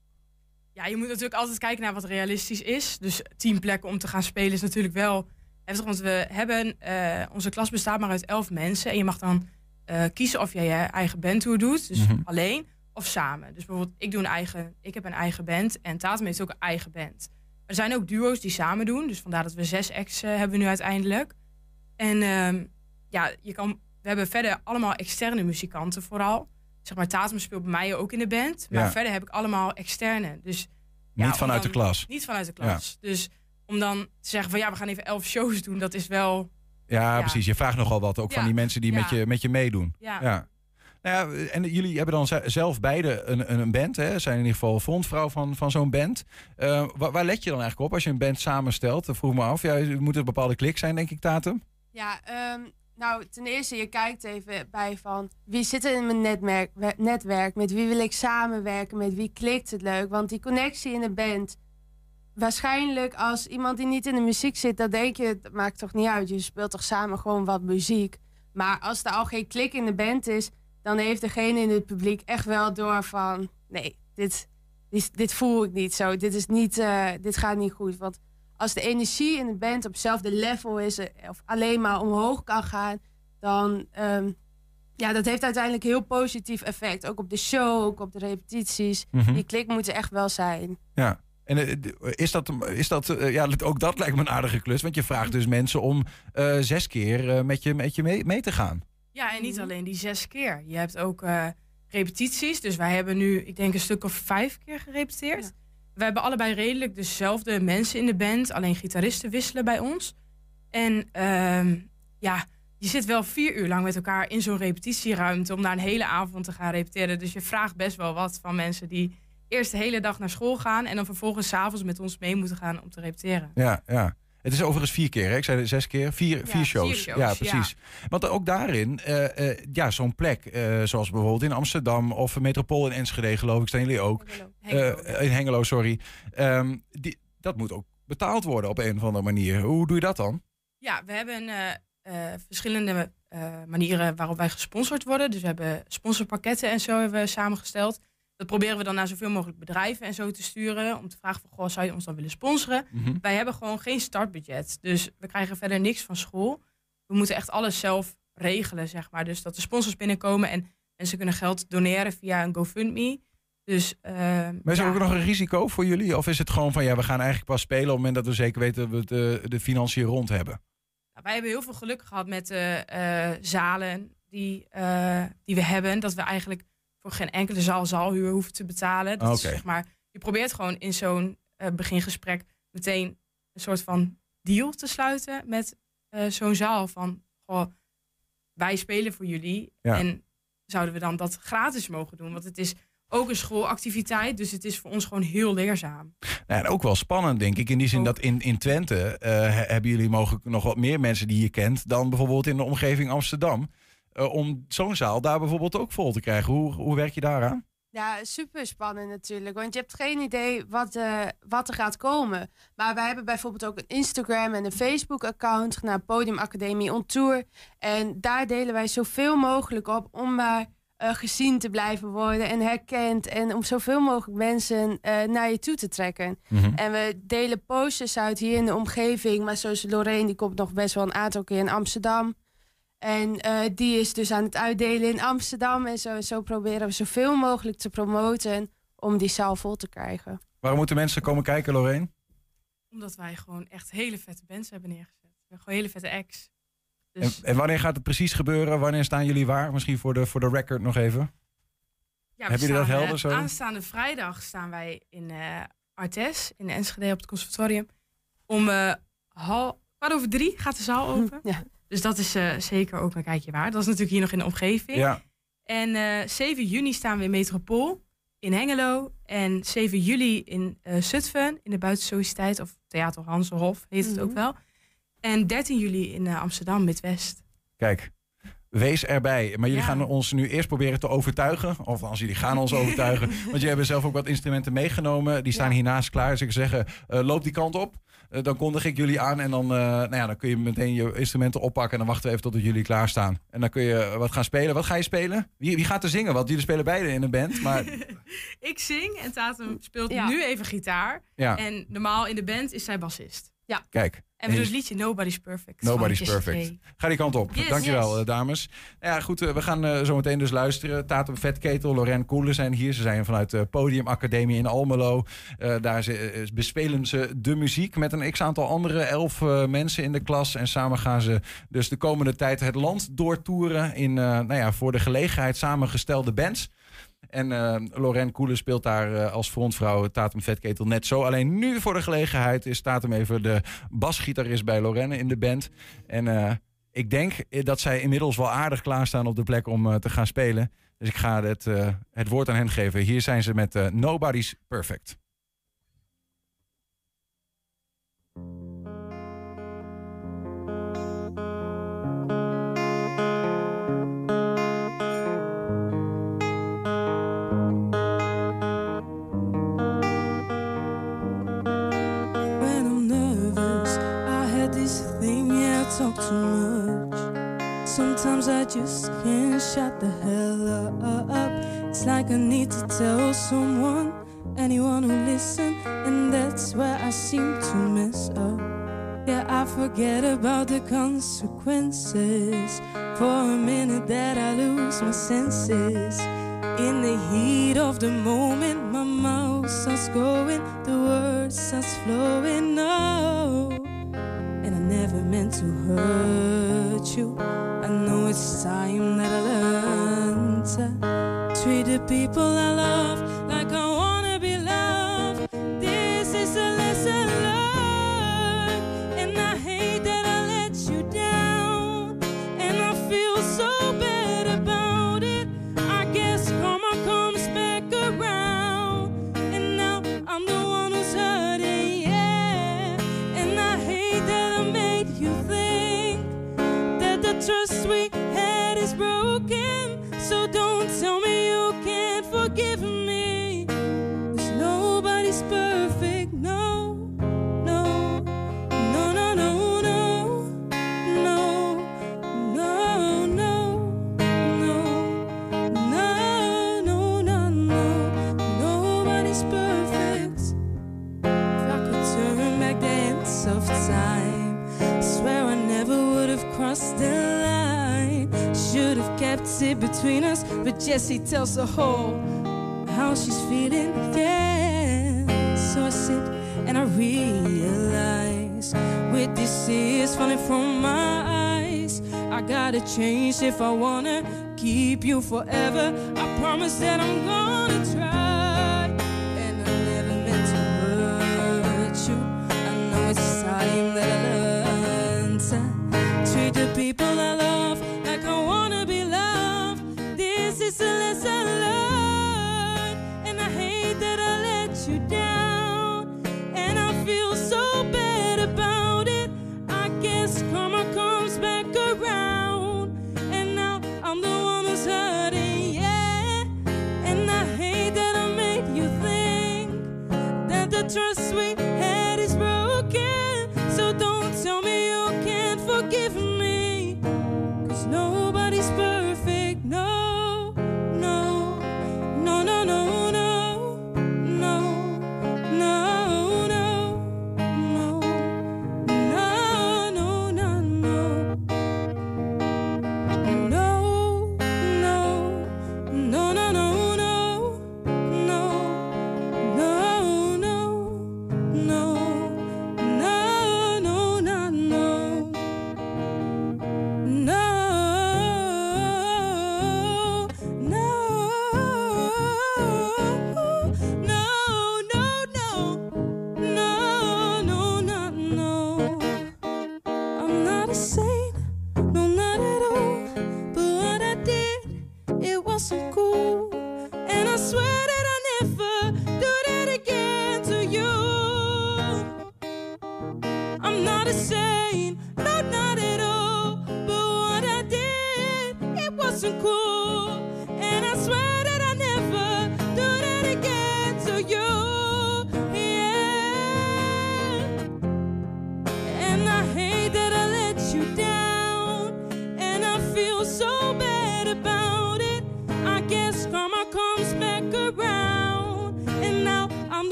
Ja, je moet natuurlijk altijd kijken naar wat realistisch is. Dus tien plekken om te gaan spelen is natuurlijk wel heftig. Want we hebben, eh, onze klas bestaat maar uit elf mensen. En je mag dan eh, kiezen of je je eigen bandtour doet. Dus Mhm. alleen of samen. Dus bijvoorbeeld, ik, doe een eigen, ik heb een eigen band. En Tatum heeft ook een eigen band. Er zijn ook duo's die samen doen. Dus vandaar dat we zes acts eh, hebben nu uiteindelijk. En ehm, ja, je kan, we hebben verder allemaal externe muzikanten vooral. Zeg maar, Tatum speelt bij mij ook in de band. Maar Ja. verder heb ik allemaal externe. Dus ja, Niet vanuit de klas. Niet vanuit de klas. Dus om dan te zeggen van ja, we gaan even elf shows doen, dat is wel. Ja, Ja. precies. Je vraagt nogal wat. Ook van die mensen die met, je, met je meedoen. Ja. ja. Nou ja, en jullie hebben dan ze- zelf beide een, een- een band, hè? Zijn in ieder geval frontvrouw van, van zo'n band. Eh, waar, waar let je dan eigenlijk op als je een band samenstelt? Dat vroeg me af. Ja, moet een bepaalde klik zijn, denk ik, Tatum. Ja, ehm, nou, ten eerste, je kijkt even bij van wie zit er in mijn netwerk, we- netwerk, met wie wil ik samenwerken, met wie klikt het leuk. Want die connectie in de band, waarschijnlijk als iemand die niet in de muziek zit, dan denk je, het maakt toch niet uit, je speelt toch samen gewoon wat muziek. Maar als er al geen klik in de band is, dan heeft degene in het publiek echt wel door van, nee, dit, dit, dit voel ik niet zo, dit, is niet, eh, dit gaat niet goed. Want als de energie in de band op hetzelfde level is, eh, of alleen maar omhoog kan gaan, dan ehm, ja, dat heeft uiteindelijk heel positief effect. Ook op de show, ook op de repetities. Mhm. Die klik moet er echt wel zijn. Ja. En eh, is dat, is dat eh, ja, ook dat lijkt me een aardige klus. Want je vraagt dus mensen om eh, zes keer eh, met je, met je mee, mee te gaan. Ja, en niet alleen die zes keer. Je hebt ook eh, repetities. Dus wij hebben nu, ik denk, een stuk of vijf keer gerepeteerd. We hebben allebei redelijk dezelfde mensen in de band. Alleen gitaristen wisselen bij ons. En ehm, ja, je zit wel vier uur lang met elkaar in zo'n repetitieruimte... om daar een hele avond te gaan repeteren. Dus je vraagt best wel wat van mensen die eerst de hele dag naar school gaan... en dan vervolgens s'avonds met ons mee moeten gaan om te repeteren. Ja, ja. Het is overigens vier keer, hè? ik zei het zes keer, vier, vier, vier shows. shows, Ja, ja. precies. Want ook daarin, eh, eh, ja, zo'n plek, eh, zoals bijvoorbeeld in Amsterdam of Metropool in Enschede, geloof ik, staan jullie ook. Hengelo. In Hengelo, sorry. Ehm, die, dat moet ook betaald worden op een of andere manier. Hoe doe je dat dan? Ja, we hebben verschillende manieren waarop wij gesponsord worden. Dus we hebben sponsorpakketten en zo hebben we samengesteld. Dat proberen we dan naar zoveel mogelijk bedrijven en zo te sturen. Om te vragen van, goh, zou je ons dan willen sponsoren? Mhm. Wij hebben gewoon geen startbudget. Dus we krijgen verder niks van school. We moeten echt alles zelf regelen, zeg maar. Dus dat de sponsors binnenkomen en mensen kunnen geld doneren via een GoFundMe. Dus, eh, Maar is er ja. ook nog een risico voor jullie? Of is het gewoon van ja, we gaan eigenlijk pas spelen op het moment dat we zeker weten dat we de, de financiën rond hebben? Nou, wij hebben heel veel geluk gehad met de eh, zalen die, eh, die we hebben. Dat we eigenlijk voor geen enkele zaal zaalhuur hoeven te betalen. Dat is, zeg maar, je probeert gewoon in zo'n eh, begingesprek meteen een soort van deal te sluiten met eh, zo'n zaal. Van, goh, wij spelen voor jullie. Ja. En zouden we dan dat gratis mogen doen? Want het is ook een schoolactiviteit. Dus het is voor ons gewoon heel leerzaam. Nou, en ook wel spannend, denk ik. In die zin dat in, in Twente eh, he- hebben jullie mogelijk nog wat meer mensen die je kent dan bijvoorbeeld in de omgeving Amsterdam. Eh, om zo'n zaal daar bijvoorbeeld ook vol te krijgen. Hoe, hoe werk je daaraan? Ja, super spannend natuurlijk. Want je hebt geen idee wat, eh, wat er gaat komen. Maar wij hebben bijvoorbeeld ook een Instagram en een Facebook-account genaamd Podium Academie on Tour. En daar delen wij zoveel mogelijk op om maar eh, gezien te blijven worden en herkend. En om zoveel mogelijk mensen naar je toe te trekken. Mhm. En we delen posters uit hier in de omgeving. Maar zoals Lorraine, die komt nog best wel een aantal keer in Amsterdam. En eh, die is dus aan het uitdelen in Amsterdam. En zo, zo proberen we zoveel mogelijk te promoten om die zaal vol te krijgen. Waarom moeten mensen komen kijken, Lorraine? Omdat wij gewoon echt hele vette bands hebben neergezet. We hebben gewoon hele vette acts. Dus En, en wanneer gaat het precies gebeuren? Wanneer staan jullie waar? Misschien voor de, voor de record nog even. Ja, Hebben jullie dat staan, eh, helder zo? Aanstaande vrijdag staan wij in eh Artes, in Enschede op het conservatorium. Om eh hal, kwart over drie gaat de zaal open. Ja. Dus dat is eh, zeker ook een kijkje waard. Dat is natuurlijk hier nog in de omgeving. Ja. En eh 7 juni staan we in Metropool in Hengelo. En 7 juli in eh Zutphen, in de Buitensociëteit. Of Theater Hansenhof heet het Mhm. ook wel. En 13 juli in eh, Amsterdam, Midwest. Kijk, wees erbij. Maar jullie Ja. gaan ons nu eerst proberen te overtuigen. Of als jullie gaan ons overtuigen. Want jullie hebben zelf ook wat instrumenten meegenomen. Die staan hiernaast klaar. Dus ik zeg, eh, loop die kant op. Eh, dan kondig ik jullie aan. En dan, eh, nou ja, dan kun je meteen je instrumenten oppakken. En dan wachten we even tot jullie klaarstaan. En dan kun je wat gaan spelen. Wat ga je spelen? Wie, wie gaat er zingen? Want jullie spelen beide in een band. Maar Ik zing en Tatum speelt Ja. nu even gitaar. Ja. En normaal in de band is zij bassist. Ja. kijk. En En- het liedje Nobody's Perfect. Nobody's perfect. Ga die kant op. Yes. Dankjewel, Yes. eh, dames. Nou ja, goed, eh, we gaan eh, zo meteen dus luisteren. Tatum Vetketel, Lorraine Koelen zijn hier. Ze zijn vanuit de Podium Academie in Almelo. Daar ze, bespelen ze de muziek met een x-aantal andere elf eh, mensen in de klas. En samen gaan ze dus de komende tijd het land doortoeren... in nou ja, voor de gelegenheid samengestelde bands. En eh Lorraine Koelen speelt daar eh, als frontvrouw Tatum Vetketel net zo. Alleen nu voor de gelegenheid is Tatum even de basgitarist bij Lorraine in de band. En eh, ik denk eh, dat zij inmiddels wel aardig klaarstaan op de plek om te gaan spelen. Dus ik ga het, het woord aan hen geven. Hier zijn ze met Nobody's Perfect. Just can't shut the hell up. It's like I need to tell someone, anyone who listen, and that's where I seem to mess up. Yeah, I forget about the consequences. For a minute that I lose my senses. In the heat of the moment, my mouth starts going, the words starts flowing. I never meant to hurt you. I know it's time that I learn to treat the people I love between us. But Jessie tells the whole how she's feeling. Yeah. So I sit and I realize with these tears falling from my eyes, I gotta change if I wanna keep you forever. I promise that I'm gonna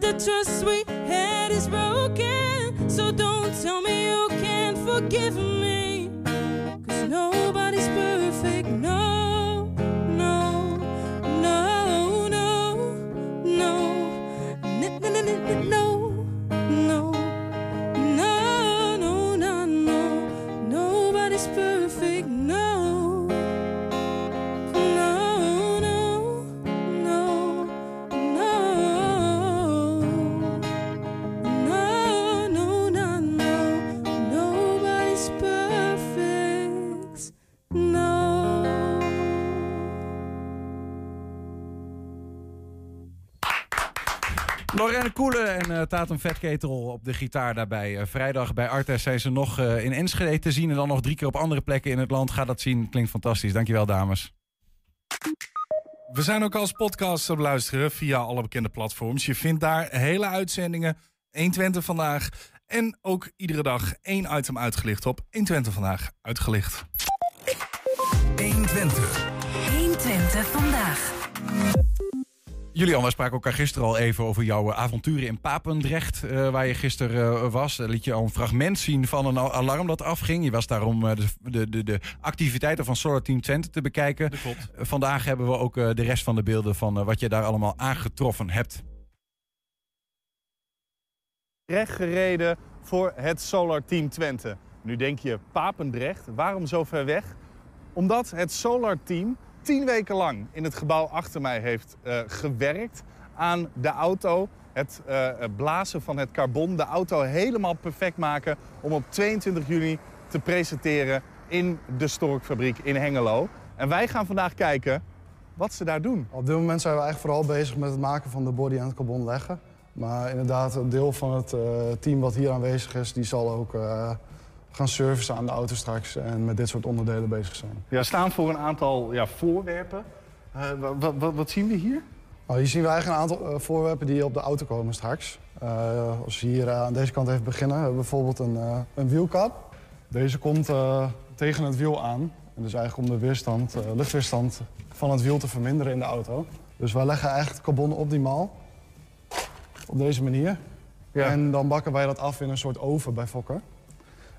that the trust we had is broken. So don't tell me you can't forgive me. Cause nobody's Tatum Vetketel op de gitaar daarbij. Eh, vrijdag bij Artes zijn ze nog eh, in Enschede te zien... en dan nog drie keer op andere plekken in het land. Ga dat zien, klinkt fantastisch. Dankjewel, dames. We zijn ook als podcast te beluisteren via alle bekende platforms. Je vindt daar hele uitzendingen, 120 vandaag. En ook iedere dag één item uitgelicht op 120 vandaag uitgelicht. 120. 120 vandaag. Julian, wij spraken elkaar gisteren al even over jouw avonturen in Papendrecht. eh, waar je gisteren eh, was. Daar liet je al een fragment zien van een al- alarm dat afging. Je was daar om eh, de, de, de, de activiteiten van Solar Team Twente te bekijken. Eh, Vandaag hebben we ook eh, de rest van de beelden van eh, wat je daar allemaal aangetroffen hebt. recht gereden voor het Solar Team Twente. Nu denk je, Papendrecht, waarom zo ver weg? Omdat het Solar Team tien weken lang in het gebouw achter mij heeft eh, gewerkt aan de auto. Het eh, blazen van het carbon, de auto helemaal perfect maken om op 22 juni te presenteren in de Storkfabriek in Hengelo. En wij gaan vandaag kijken wat ze daar doen. Op dit moment zijn we eigenlijk vooral bezig met het maken van de body en het carbon leggen. Maar inderdaad, een deel van het eh, team wat hier aanwezig is, die zal ook gaan servicen aan de auto straks en met dit soort onderdelen bezig zijn. Ja, staan voor een aantal ja, voorwerpen. wat, wat, wat zien we hier? Nou, hier zien we eigenlijk een aantal eh, voorwerpen die op de auto komen straks. Eh, als we hier eh, aan deze kant even beginnen, hebben we bijvoorbeeld een, eh, een wielkap. Deze komt eh, tegen het wiel aan. En dus eigenlijk om de weerstand, eh, luchtweerstand van het wiel te verminderen in de auto. Dus wij leggen eigenlijk het carbon op die maal. Op deze manier. En dan bakken wij dat af in een soort oven bij Fokker.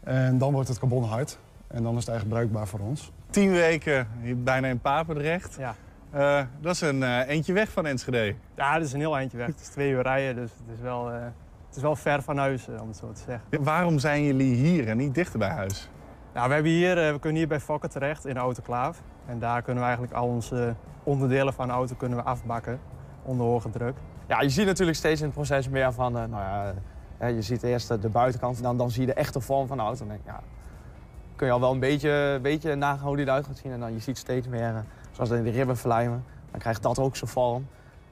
En dan wordt het carbon hard. En dan is het eigenlijk bruikbaar voor ons. Tien weken hier bijna in Papendrecht. Ja. Eh, dat is een eh, eentje weg van Enschede. Ja, dat is een heel eindje weg. Het is twee uur rijden, dus het is wel, eh, het is wel ver van huis, om het zo te zeggen. Waarom zijn jullie hier en niet dichter bij huis? Nou, we, hebben hier, eh, we kunnen hier bij Fokker terecht in de autoclaaf. En daar kunnen we eigenlijk al onze onderdelen van de auto kunnen we afbakken onder hoge druk. Ja, je ziet natuurlijk steeds in het proces meer van, eh, nou ja, je ziet eerst de, buitenkant, dan, dan zie je de echte vorm van de auto. Dan denk ja, kun je al wel een beetje, beetje nagaan hoe die eruit gaat zien. En dan je ziet steeds meer, eh, zoals in de ribben verlijmen, dan krijgt dat ook zijn vorm.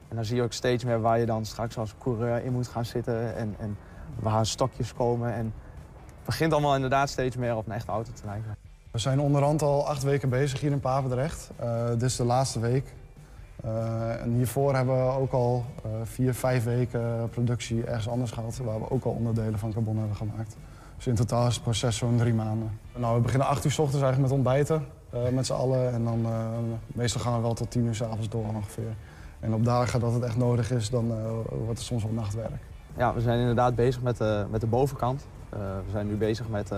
En dan zie je ook steeds meer waar je dan straks als coureur in moet gaan zitten en, en waar stokjes komen. En het begint allemaal inderdaad steeds meer op een echte auto te lijken. We zijn onderhand al acht weken bezig hier in Papendrecht. Eh, dit is de laatste week. Eh, en hiervoor hebben we ook al eh, vier, vijf weken productie ergens anders gehad... waar we ook al onderdelen van carbon hebben gemaakt. Dus in totaal is het proces zo'n drie maanden. Nou, we beginnen acht uur s ochtends eigenlijk met ontbijten eh, met z'n allen. En dan meestal gaan we wel tot tien uur s avonds door ongeveer. En op dagen dat het echt nodig is, dan wordt het soms wel nachtwerk. Ja, we zijn inderdaad bezig met de, met de bovenkant. We zijn nu bezig met,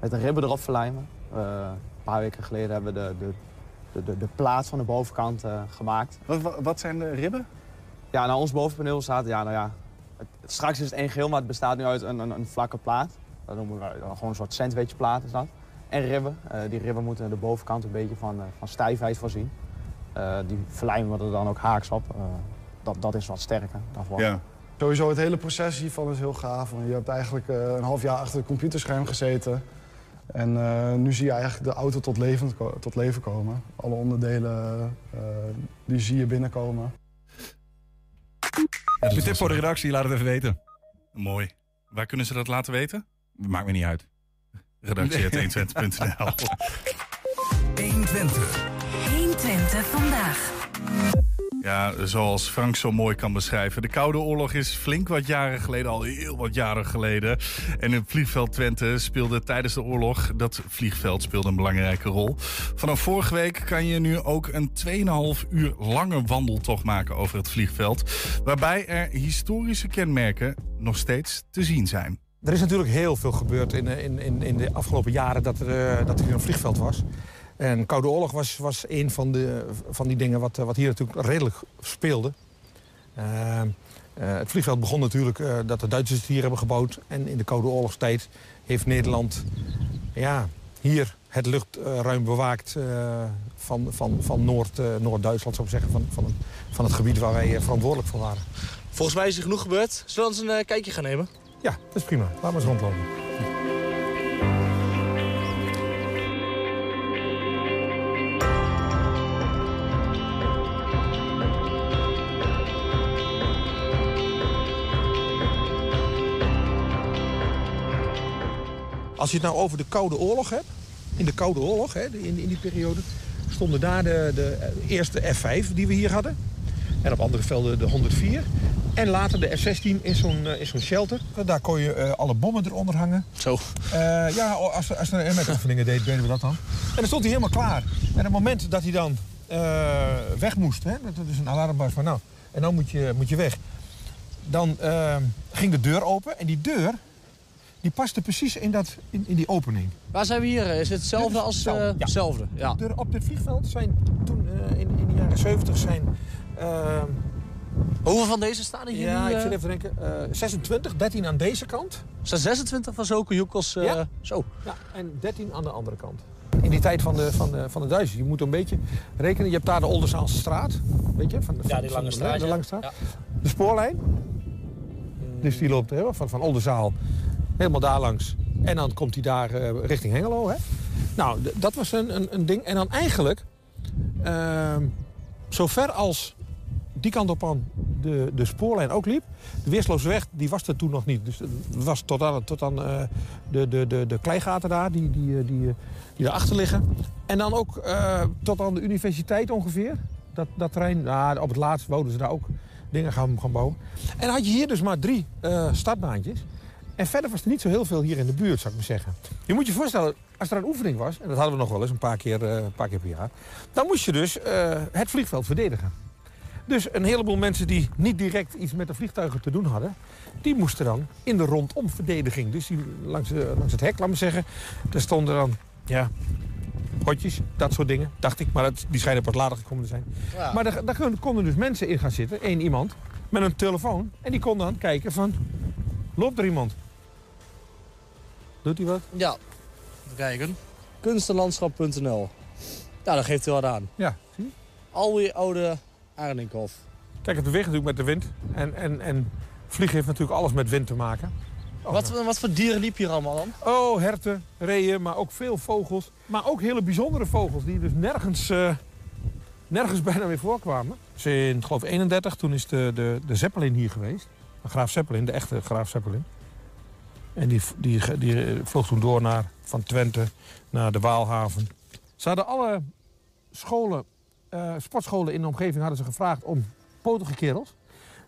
met de ribben erop verlijmen. Een paar weken geleden hebben we de, de, de, de, de plaat van de bovenkant eh, gemaakt. Wat, wat, zijn de ribben? Ja, nou ons bovenpaneel staat, ja, nou ja, het- straks is het één geheel, maar het bestaat nu uit een, een, een vlakke plaat. Dat noemen we dan gewoon een soort sandwichplaat is dat. En ribben. Eh, die ribben moeten de bovenkant een beetje van, eh, van stijfheid voorzien. Eh, die verlijmen we er dan ook haaks op. Eh, dat, dat is wat sterker daarvoor. Ja. Sowieso het hele proces hiervan is heel gaaf. Want je hebt eigenlijk eh, een half jaar achter het computerscherm gezeten. En eh, nu zie je eigenlijk de auto tot leven, tot leven komen. Alle onderdelen eh, die zie je binnenkomen. Heb je tip voor de redactie? Laat het even weten. Mooi. Waar kunnen ze dat laten weten? Maakt me niet uit. Redactie.120.nl 120. 120 vandaag. Ja, zoals Frank zo mooi kan beschrijven. De Koude Oorlog is flink wat jaren geleden, al heel wat jaren geleden. En het vliegveld Twente speelde tijdens de oorlog, dat vliegveld speelde een belangrijke rol. Vanaf vorige week kan je nu ook een 2,5 uur lange wandeltocht maken over het vliegveld. Waarbij er historische kenmerken nog steeds te zien zijn. Er is natuurlijk heel veel gebeurd in, in, in, in de afgelopen jaren dat er, eh, dat er een vliegveld was. En Koude Oorlog was, was een van, de, van die dingen wat, wat hier natuurlijk redelijk speelde. Eh, eh, het vliegveld begon natuurlijk eh, dat de Duitsers het hier hebben gebouwd. En in de Koude Oorlogstijd heeft Nederland ja, hier het luchtruim bewaakt eh, van, van, van Noord, Noord-Duitsland, zou ik zeggen. Van, van, het, van het gebied waar wij verantwoordelijk voor waren. Volgens mij is er genoeg gebeurd. Zullen we eens een kijkje gaan nemen? Ja, dat is prima. Laat maar eens rondlopen. Als je het nou over de Koude Oorlog hebt... in de Koude Oorlog, hè, in, in die periode... stonden daar de, de eh, eerste F-5 die we hier hadden. En op andere velden de 104. En later de F-16 in zo'n eh, in zo'n shelter. Daar kon je eh, alle bommen eronder hangen. Zo. ja, als, als er met oefeningen deed, deden we dat dan. En dan stond hij helemaal klaar. En op het moment dat hij dan eh, weg moest... Hè, dat is een alarmbas van nou, en dan moet je, moet je weg. Dan eh, ging de deur open. En die deur, die paste precies in, dat, in, in die opening. Waar zijn we hier? Is het hetzelfde als eh, Ja. hetzelfde? Ja. De deuren op dit vliegveld zijn toen eh, in, in de jaren 70 zijn... eh, Hoeveel van deze staan er hier ja, nu? ik eh? zit even denken. eh, 26, 13 aan deze kant. Er staan 26 van zulke joekels. eh, Ja. Zo. Ja, en 13 aan de andere kant. In die tijd van de, van de, van de Duitsers. Je moet een beetje rekenen. Je hebt daar de Oldenzaalse straat. Weet je? Van, de- Ja, die lange straat, De ja. lange straat. Ja. De spoorlijn. Dus die loopt hè, van, van Oldenzaal helemaal daar langs. En dan komt hij daar eh, richting Hengelo. Hè? Nou, dat was een, een, een ding. En dan eigenlijk, ehm zover als die kant op aan de, de spoorlijn ook liep. De Weersloosweg, die was er toen nog niet. Dus het was tot aan, tot aan eh, de, de, de, de kleigaten daar, die, die, eh, die, die daarachter liggen. En dan ook tot aan de universiteit ongeveer. Dat, dat terrein, nou, op het laatst wouden ze daar ook dingen gaan, gaan bouwen. En dan had je hier dus maar drie startbaantjes. En verder was er niet zo heel veel hier in de buurt, zou ik maar zeggen. Je moet je voorstellen, als er een oefening was... en dat hadden we nog wel eens een paar keer, eh, een paar keer per jaar... dan moest je dus eh, het vliegveld verdedigen. Dus een heleboel mensen die niet direct iets met de vliegtuigen te doen hadden... die moesten dan in de rondom-verdediging. Dus die, langs, de- langs het hek, laat me zeggen, daar stonden dan... Ja, hotjes, dat soort dingen, dacht ik. Maar dat, die schijnen pas later gekomen te zijn. Ja. Maar daar, daar konden- konden dus mensen in gaan zitten, één iemand, met een telefoon. En die kon dan kijken van, loopt er iemand? Doet hij wat? Ja, even kijken. Kunstenlandschap.nl. Ja, dat geeft hij wat aan. Ja, zie je? Alweer oude Arninghof. Kijk, het beweegt natuurlijk met de wind. En, en, en vliegen heeft natuurlijk alles met wind te maken. Wat, wat voor dieren liep hier allemaal dan? Oh, herten, reeën, maar ook veel vogels. Maar ook hele bijzondere vogels die dus nergens, eh, nergens bijna meer voorkwamen. Sinds, geloof ik, 31, toen is de, de, de Zeppelin hier geweest. De Graaf Zeppelin, de echte Graaf Zeppelin. En die, die, die vloog toen door naar, van Twente naar de Waalhaven. Ze hadden alle scholen, eh, sportscholen in de omgeving hadden ze gevraagd om potige kerels.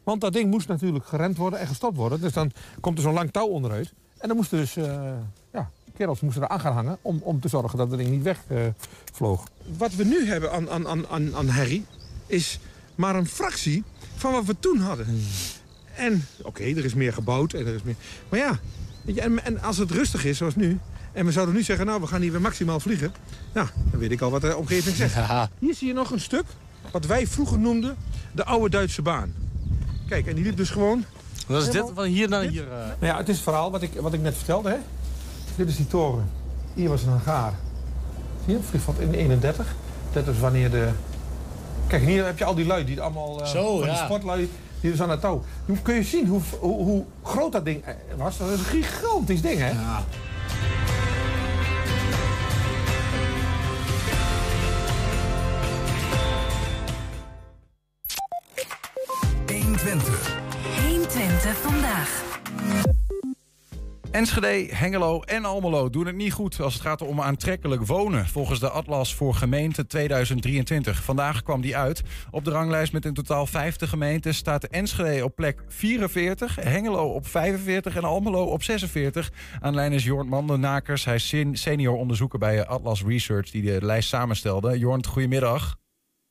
Want dat ding moest natuurlijk geremd worden en gestopt worden. Dus dan komt er zo'n lang touw onderuit. En dan moesten dus, eh, ja, kerels moesten er aan gaan hangen om, om te zorgen dat het ding niet wegvloog. vloog. Wat we nu hebben aan, aan, aan, aan, aan herrie is maar een fractie van wat we toen hadden. En oké, er is meer gebouwd en er is meer... Maar ja, weet je, en, en als het rustig is zoals nu... en we zouden nu zeggen, nou, we gaan hier weer maximaal vliegen... nou, dan weet ik al wat de omgeving zegt. Hier zie je nog een stuk wat wij vroeger noemden de oude Duitse baan. Kijk, en die liep dus gewoon... Dat is dit, van hier naar hier. eh. Nou ja, het is het verhaal wat ik, wat ik net vertelde. Hè? Dit is die toren. Hier was een hangaar. Zie je, vliegveld in 31. Dat is wanneer de... Kijk, hier heb je al die lui die allemaal... eh, Zo, ja. sportlui, die dus aan het touw. Nu kun je zien hoe, hoe, hoe groot dat ding eh, was. Dat is een gigantisch ding, hè? Ja. Twente. 120 vandaag. Enschede, Hengelo en Almelo doen het niet goed als het gaat om aantrekkelijk wonen. Volgens de Atlas voor Gemeenten 2023. Vandaag kwam die uit. Op de ranglijst met in totaal 50 gemeenten staat Enschede op plek 44, Hengelo op 45 en Almelo op 46. Aan lijn is Jorn Mandenakers. Hij is sen- senior onderzoeker bij Atlas Research die de lijst samenstelde. Jorn, goedemiddag.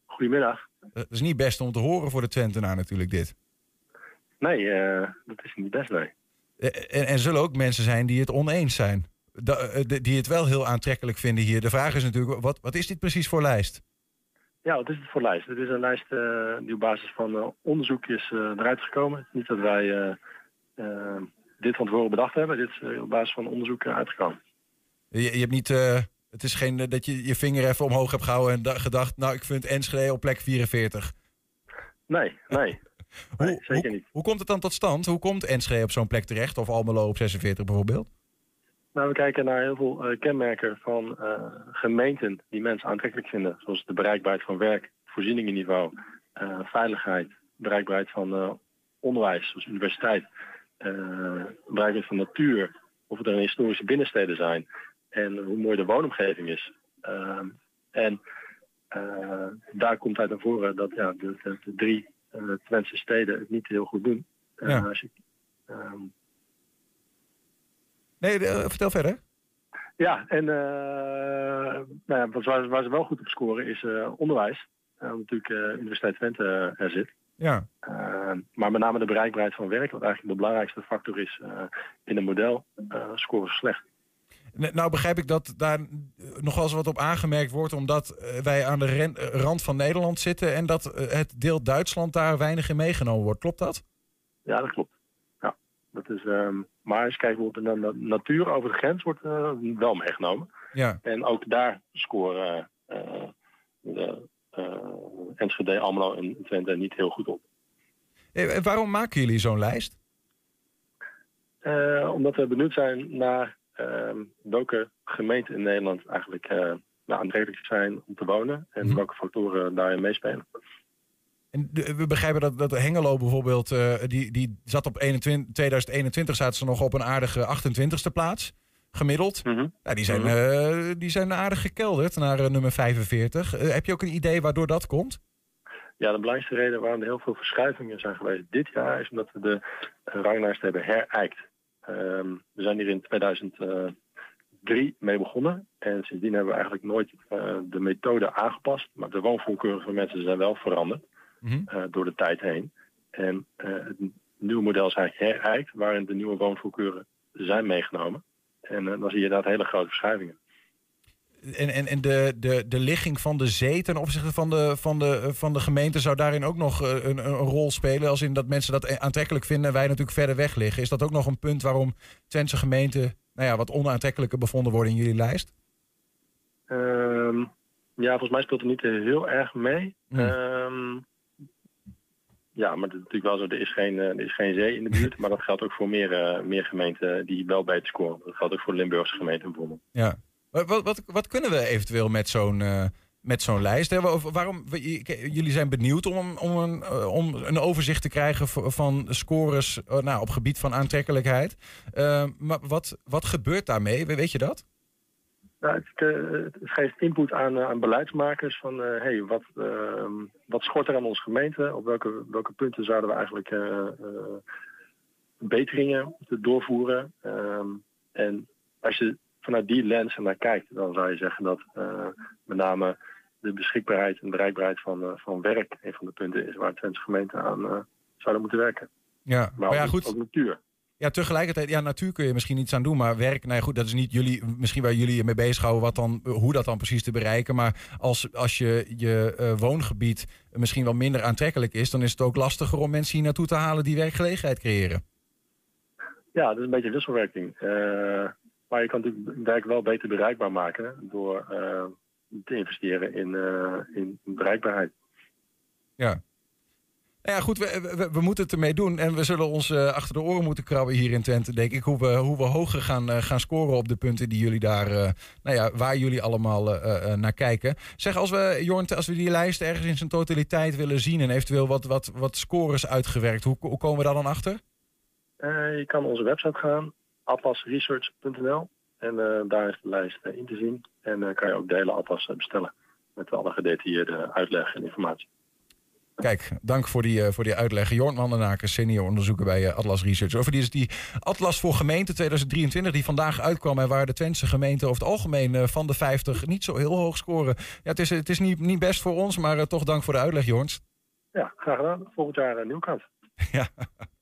Goedemiddag. Het is niet best om te horen voor de Twentenaar natuurlijk dit. Nee, eh, dat is niet best, nee. Eh, En er zullen ook mensen zijn die het oneens zijn. Eh, die het wel heel aantrekkelijk vinden hier. De vraag is natuurlijk, wat, wat is dit precies voor lijst? Ja, wat is het voor lijst? Het is een lijst eh, die op basis van onderzoek is eruit gekomen. Niet dat wij dit van tevoren bedacht hebben. Dit is op basis van onderzoek uitgekomen. Je, je hebt niet, het is geen dat je je vinger even omhoog hebt gehouden en da- gedacht, nou ik vind Enschede op plek 44. Nee, nee. Nee zeker niet. Hoe komt het dan tot stand? Hoe komt Enschede op zo'n plek terecht? Of Almelo op 46 bijvoorbeeld? Nou, we kijken naar heel veel eh, kenmerken van eh, gemeenten die mensen aantrekkelijk vinden. Zoals de bereikbaarheid van werk, voorzieningenniveau, eh, veiligheid, bereikbaarheid van onderwijs, zoals universiteit, bereikbaarheid van natuur, of er een historische binnensteden zijn en hoe mooi de woonomgeving is. Ehm, en daar komt uit naar voren dat ja, de, de, de drie Twentse steden het niet heel goed doen. Eh, Ja. als je, ehm, Nee, eh, vertel verder. Ja, en nou ja, wat- waar, waar ze wel goed op scoren is onderwijs. Uh, natuurlijk Universiteit Twente er zit. Ja. Maar met name de bereikbaarheid van werk, wat eigenlijk de belangrijkste factor is in een model, eh, scoren ze slecht. Nou begrijp ik dat daar nog wel eens wat op aangemerkt wordt... omdat eh, wij aan de ren- rand van Nederland zitten... en dat eh, het deel Duitsland daar weinig in meegenomen wordt. Klopt dat? Ja, dat klopt. Ja, dat is, ehm, maar als je kijkt bijvoorbeeld naar de natuur over de grens, wordt eh, wel meegenomen. Ja. En ook daar scoren eh, de eh, Enschede, Almelo en Twente niet heel goed op. Eh, waarom maken jullie zo'n lijst? Omdat we benieuwd zijn naar welke gemeenten in Nederland eigenlijk eh, nou, aantrekkelijk zijn om te wonen en welke factoren daarin meespelen. En we begrijpen dat, dat Hengelo bijvoorbeeld, eh, die, die zat op 21, 2021 zaten ze nog op een aardige 28e plaats, gemiddeld. Nou, die, zijn, Mhm. eh, die zijn aardig gekelderd naar nummer 45. Eh, heb je ook een idee waardoor dat komt? Ja, de belangrijkste reden waarom er heel veel verschuivingen zijn geweest dit jaar is omdat we de ranglijst hebben herijkt. Ehm, we zijn hier in 2003 mee begonnen en sindsdien hebben we eigenlijk nooit eh, de methode aangepast, maar de woonvoorkeuren van mensen zijn wel veranderd. Mhm. eh, door de tijd heen. En eh, het nieuwe model is eigenlijk herijkt, waarin de nieuwe woonvoorkeuren zijn meegenomen. En eh, dan zie je inderdaad hele grote verschuivingen. En, en, en de, de, de ligging van de zee ten opzichte van de, van, de, van de gemeente zou daarin ook nog eh, een, een rol spelen. Als in dat mensen dat aantrekkelijk vinden en wij natuurlijk verder weg liggen. Is dat ook nog een punt waarom Twentse gemeenten nou ja, wat onaantrekkelijker bevonden worden in jullie lijst? Ehm, ja, volgens mij speelt het niet heel erg mee. Hmm. Ehm, ja, maar het is natuurlijk wel zo, er is geen, eh, er is geen zee in de buurt. Maar dat geldt ook voor meer, eh, meer gemeenten die wel beter scoren. Dat geldt ook voor de Limburgse gemeenten bijvoorbeeld. Ja. Wat, wat, wat, kunnen we eventueel met zo'n eh, met zo'n lijst? Waarom, jullie zijn benieuwd om, om, een, eh, om een overzicht te krijgen van scores eh, nou, op gebied van aantrekkelijkheid. Maar wat, wat gebeurt daarmee? We- Weet je dat? Nou, het, het geeft input aan, aan beleidsmakers van hey, wat, ehm, wat schort er aan onze gemeente? Op welke, welke punten zouden we eigenlijk verbeteringen doorvoeren? Ehm, en als je vanuit die lens naar kijkt, dan zou je zeggen dat eh, met name de beschikbaarheid en bereikbaarheid van, eh, van werk een van de punten is waar Twentse gemeenten aan eh, zouden moeten werken. Ja, Maar, maar ja, ook, goed. ook natuur. Ja, tegelijkertijd, ja, natuur kun je misschien iets aan doen, maar werk, nou ja, goed, dat is niet jullie, misschien waar jullie je mee bezighouden, wat dan, hoe dat dan precies te bereiken. Maar als, als je je woongebied misschien wel minder aantrekkelijk is, dan is het ook lastiger om mensen hier naartoe te halen die werkgelegenheid creëren. Ja, dat is een beetje wisselwerking. Maar je kan natuurlijk werk wel beter bereikbaar maken door eh, te investeren in, eh, in bereikbaarheid. Ja. Nou ja, goed, we, we, we moeten het ermee doen. En we zullen ons eh, achter de oren moeten krabben hier in Twente, denk ik. Hoe we, hoe we hoger gaan, gaan scoren op de punten die jullie daar, nou ja, waar jullie allemaal naar kijken. Zeg, als we, Jorn, als we die lijst ergens in zijn totaliteit willen zien en eventueel wat, wat, wat scores uitgewerkt, hoe, hoe komen we daar dan achter? Je kan onze website gaan, atlasresearch.nl. En eh, daar is de lijst eh, in te zien. En eh, kan je ook de hele atlas bestellen. Met alle gedetailleerde uitleg en informatie. Kijk, dank voor die, eh, voor die uitleg. Jorn Wandenaker, senior onderzoeker bij Atlas Research. Over die is die Atlas voor gemeenten 2023 die vandaag uitkwam... en waar de Twentse gemeenten over het algemeen van de 50 niet zo heel hoog scoren. Ja, het is, het is niet, niet best voor ons, maar toch dank voor de uitleg, Jorns. Ja, graag gedaan. Volgend jaar een nieuw kant.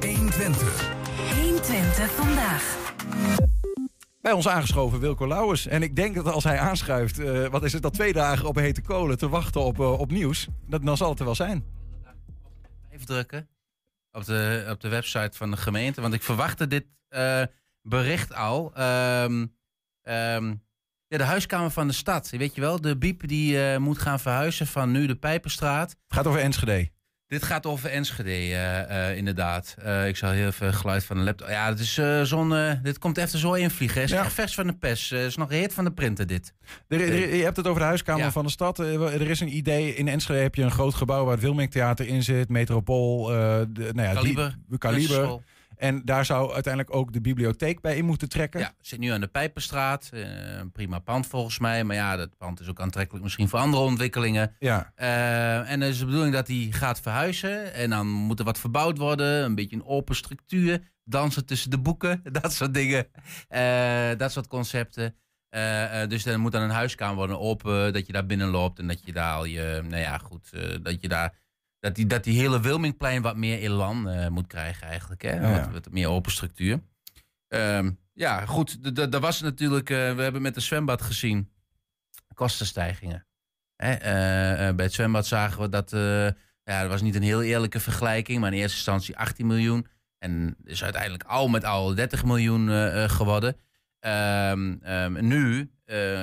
120. 120 vandaag. Bij ons aangeschoven Wilco Lauwers. En ik denk dat als hij aanschuift, eh, wat is het, al twee dagen op hete kolen te wachten op, eh, op nieuws. Dat, dan zal het er wel zijn. Even drukken op de, op de website van de gemeente. Want ik verwachtte dit eh, bericht al. Ehm, ehm, ja, de huiskamer van de stad. Weet je wel, de biep die eh, moet gaan verhuizen van nu de Pijperstraat. Het gaat over Enschede. Dit gaat over Enschede, eh, eh, inderdaad. Eh, ik zal heel even geluid van de laptop. Ja, het is zo'n. dit komt even zo invliegen. Het is echt vers van de pers. Het is nog een hit van de printer, dit. Er, er- je hebt het over de huiskamer Ja. van de stad. Er is een idee. In Enschede heb je een groot gebouw waar het Wilming Theater in zit. Metropool. de, nou ja, Kaliber, Die, Kaliber. En daar zou uiteindelijk ook de bibliotheek bij in moeten trekken. Ja, zit nu aan de Pijperstraat. Eh, een prima pand volgens mij. Maar ja, dat pand is ook aantrekkelijk misschien voor andere ontwikkelingen. Ja. Eh, en dan is de bedoeling dat hij gaat verhuizen. En dan moet er wat verbouwd worden. Een beetje een open structuur. Dansen tussen de boeken. Dat soort dingen. Eh, dat soort concepten. Dus dan moet dan een huiskamer worden open. Dat je daar binnen loopt. En dat je daar al je... Nou ja, goed. dat je daar... Dat die, dat die hele Wilmingplein wat meer elan eh, moet krijgen eigenlijk. Hè? Ja. Wat, wat meer open structuur. Ehm, ja, goed. Dat was natuurlijk... eh, we hebben met de zwembad gezien. Kostenstijgingen. Hè? eh, bij het zwembad zagen we dat... ja, dat was niet een heel eerlijke vergelijking. Maar in eerste instantie 18 miljoen. En is uiteindelijk al met al 30 miljoen geworden. Ehm, ehm, nu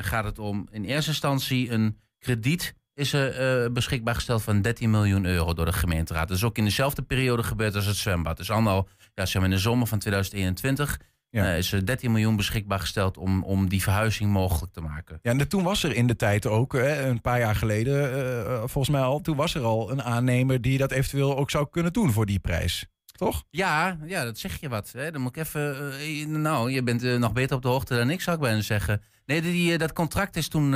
gaat het om in eerste instantie een krediet is er eh, beschikbaar gesteld van 13 miljoen euro door de gemeenteraad. Dat is ook in dezelfde periode gebeurd als het zwembad. Dus allemaal, ja, zeg maar in de zomer van 2021 eh, is er 13 miljoen beschikbaar gesteld om, om die verhuizing mogelijk te maken. Ja, en toen was er in de tijd ook, hè, een paar jaar geleden, eh, volgens mij al, toen was er al een aannemer die dat eventueel ook zou kunnen doen voor die prijs. Toch? Ja, ja, dat zeg je wat. Hè? Dan moet ik even. nou, je bent nog beter op de hoogte dan ik, zou ik bijna zeggen. Nee, die, dat contract is toen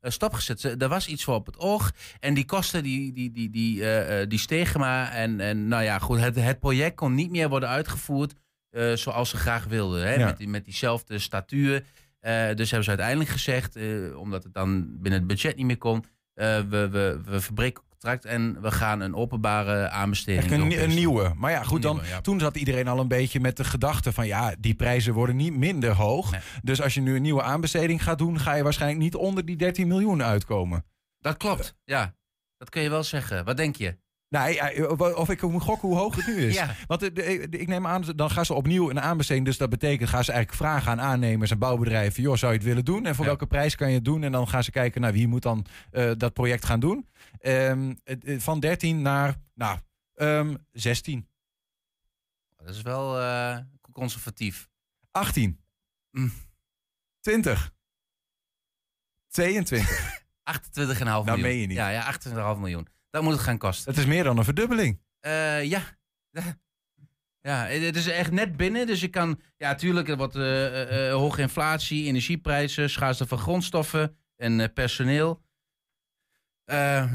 eh, stopgezet. Ze- Er was iets voor op het oog. En die kosten die, die, die, die, eh, eh, die stegen maar. En, en nou ja, goed, het, het project kon niet meer worden uitgevoerd zoals ze graag wilden. Hè? Ja. Met, die, met diezelfde statuur. Dus hebben ze uiteindelijk gezegd, omdat het dan binnen het budget niet meer kon. we, we, we verbreken contract en we gaan een openbare aanbesteding Echt een, doen. een nieuwe. Maar ja, goed, dan, nieuwe, ja. toen zat iedereen al een beetje met de gedachte van... ja, die prijzen worden niet minder hoog. Dus als je nu een nieuwe aanbesteding gaat doen... ga je waarschijnlijk niet onder die 13 miljoen uitkomen. Dat klopt, ja. Dat kun je wel zeggen. Wat denk je? Nou, ja, of ik moet gokken hoe hoog het nu is. Ja. Want eh, de- ik neem aan, dan gaan ze opnieuw een aanbesteding. Dus dat betekent, gaan ze eigenlijk vragen aan aannemers en bouwbedrijven... joh, zou je het willen doen? En voor welke prijs kan je het doen? En dan gaan ze kijken naar wie moet dan eh, dat project gaan doen. Ehm, eh, van 13 naar, nou, ehm 16. Dat is wel eh, conservatief. 18. Mm. 20. 22. 28,5 miljoen. Nou, meen je niet. Ja, ja 28,5 miljoen. Dat moet het gaan kosten. Het is meer dan een verdubbeling. Eh, ja. Ja, het is echt net binnen. Dus je kan, ja, tuurlijk, er wordt eh, eh, hoge inflatie, energieprijzen, schaarste van grondstoffen en personeel.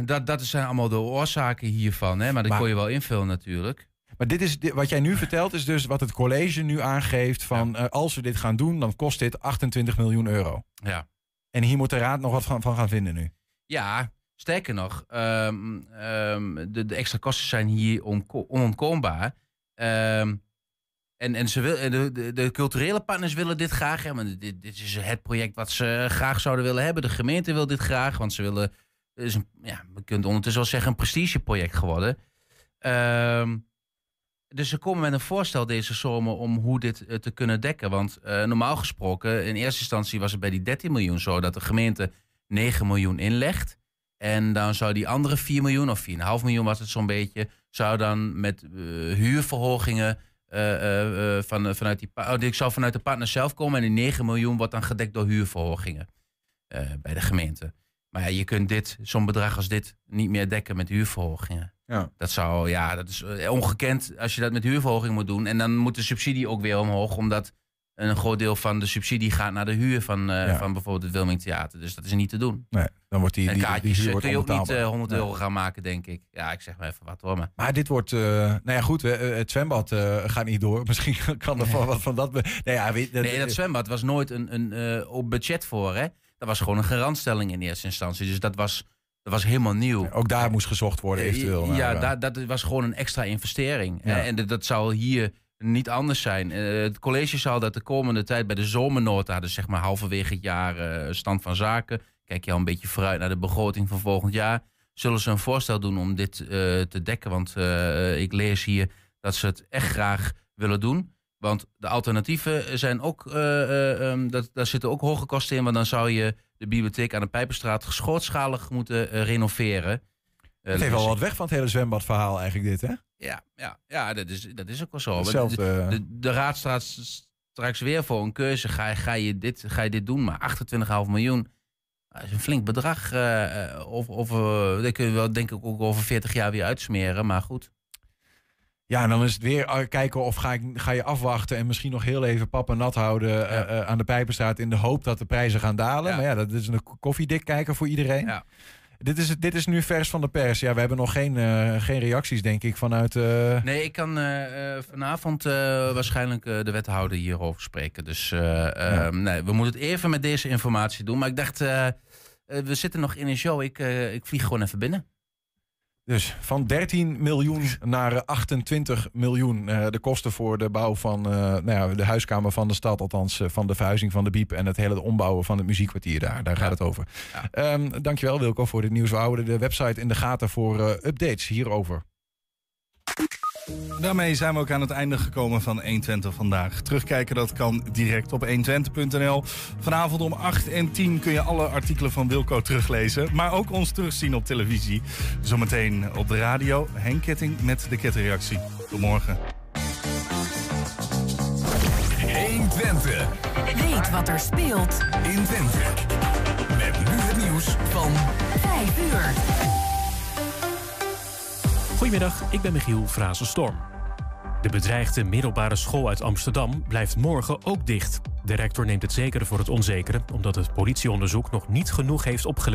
Dat, dat zijn allemaal de oorzaken hiervan. Hè? Maar dat Maar- kon je wel invullen natuurlijk. Maar dit is, dit- wat jij nu vertelt is dus wat het college nu aangeeft van als we dit gaan doen, dan kost dit 28 miljoen euro. Ja. En hier moet de raad nog wat van, van gaan vinden nu. Ja, sterker nog, ehm, ehm, de, de extra kosten zijn hier onontkoombaar. Ehm, en en ze wil, de, de, de culturele partners willen dit graag. Hè, want dit, dit is het project wat ze graag zouden willen hebben. De gemeente wil dit graag, want ze willen. Is een, ja, we kunnen ondertussen wel zeggen, een prestigeproject geworden. Dus ze komen met een voorstel deze zomer om hoe dit eh, te kunnen dekken. Want eh, normaal gesproken, in eerste instantie was het bij die 13 miljoen zo dat de gemeente 9 miljoen inlegt. En dan zou die andere 4 miljoen, of 4,5 miljoen was het zo'n beetje, zou dan met eh, huurverhogingen eh, eh, van, vanuit die, oh, die zou vanuit de partner zelf komen. En die 9 miljoen wordt dan gedekt door huurverhogingen bij de gemeente. Maar ja, je kunt dit, zo'n bedrag als dit niet meer dekken met huurverhogingen. Ja. Dat zou, ja, dat is ongekend als je dat met huurverhoging moet doen. En dan moet de subsidie ook weer omhoog, omdat een groot deel van de subsidie gaat naar de huur van, eh, Ja. van bijvoorbeeld het Wilming Theater. Dus dat is niet te doen. Nee, dan wordt die, en die, die kaartjes huur eh, kun je ook niet onbetaalbaar. eh, 100 Nee. euro gaan maken, denk ik. Ja, ik zeg maar even wat hoor. Maar. Maar dit wordt, nou ja goed, het zwembad gaat niet door. Misschien kan er van wat van dat... Nee, ja, weet, Nee, dat zwembad was nooit een, een, op budget voor, hè. Dat was gewoon een garantstelling in eerste instantie. Dus dat was, dat was helemaal nieuw. Ook daar moest gezocht worden eventueel. Ja, daar- dat was gewoon een extra investering. En dat- dat zal hier niet anders zijn. Eh, het college zal dat de komende tijd bij de zomernota, dus zeg maar halverwege het jaar eh, stand van zaken, kijk je al een beetje vooruit naar de begroting van volgend jaar, zullen ze een voorstel doen om dit eh, te dekken. Want ik lees hier dat ze het echt graag willen doen. Want de alternatieven zijn ook, eh, eh, ehm, dat, daar zitten ook hoge kosten in. Want dan zou je de bibliotheek aan de Pijpenstraat grootschalig moeten renoveren. Het heeft dus wel wat weg van het hele zwembadverhaal eigenlijk dit, hè? ja, ja, ja dat, is, dat is ook wel zo. Hetzelfde, De, eh. de, de raad staat straks weer voor een keuze. Ga, je- ga, je, dit, ga je dit doen? Maar 28,5 miljoen dat is een flink bedrag. eh, eh, of, of, dat kun je wel denk ik ook over 40 jaar weer uitsmeren. Maar goed. Ja, en dan is het weer eh, kijken of ga, ik, ga je afwachten en misschien nog heel even pap en nat houden aan de Pijpenstraat in de hoop dat de prijzen gaan dalen. Maar ja, dat is een koffiedik kijken voor iedereen. Dit, is, dit is nu vers van de pers. Ja, we hebben nog geen, eh, geen reacties, denk ik, vanuit... eh, Nee, ik kan eh, vanavond waarschijnlijk de wethouder hierover spreken. Dus eh, eh, nee, we moeten het even met deze informatie doen. Maar ik dacht, we zitten nog in een show. Ik, ik vlieg gewoon even binnen. Dus van 13 miljoen naar eh, 28 miljoen. eh, de kosten voor de bouw van eh, nou ja, de huiskamer van de stad. Althans, eh, van de verhuizing van de Biep. En het hele ombouwen van het muziekkwartier daar. Daar gaat het over. Ehm, dankjewel Wilco voor dit nieuws. We houden de website in de gaten voor eh, updates hierover. Daarmee zijn we ook aan het einde gekomen van 120 vandaag. Terugkijken dat kan direct op 120.nl. Vanavond om 8 en 10 kun je alle artikelen van Wilco teruglezen. Maar ook ons terugzien op televisie. Zometeen op de radio Henk Ketting met de kettingreactie. Tot morgen. 120. Weet wat er speelt in Twente. Met nu het nieuws van 5 uur. Goedemiddag, ik ben Michiel Frazenstorm. De bedreigde middelbare school uit Amsterdam blijft morgen ook dicht. De rector neemt het zekere voor het onzekere, omdat het politieonderzoek nog niet genoeg heeft opgeleverd.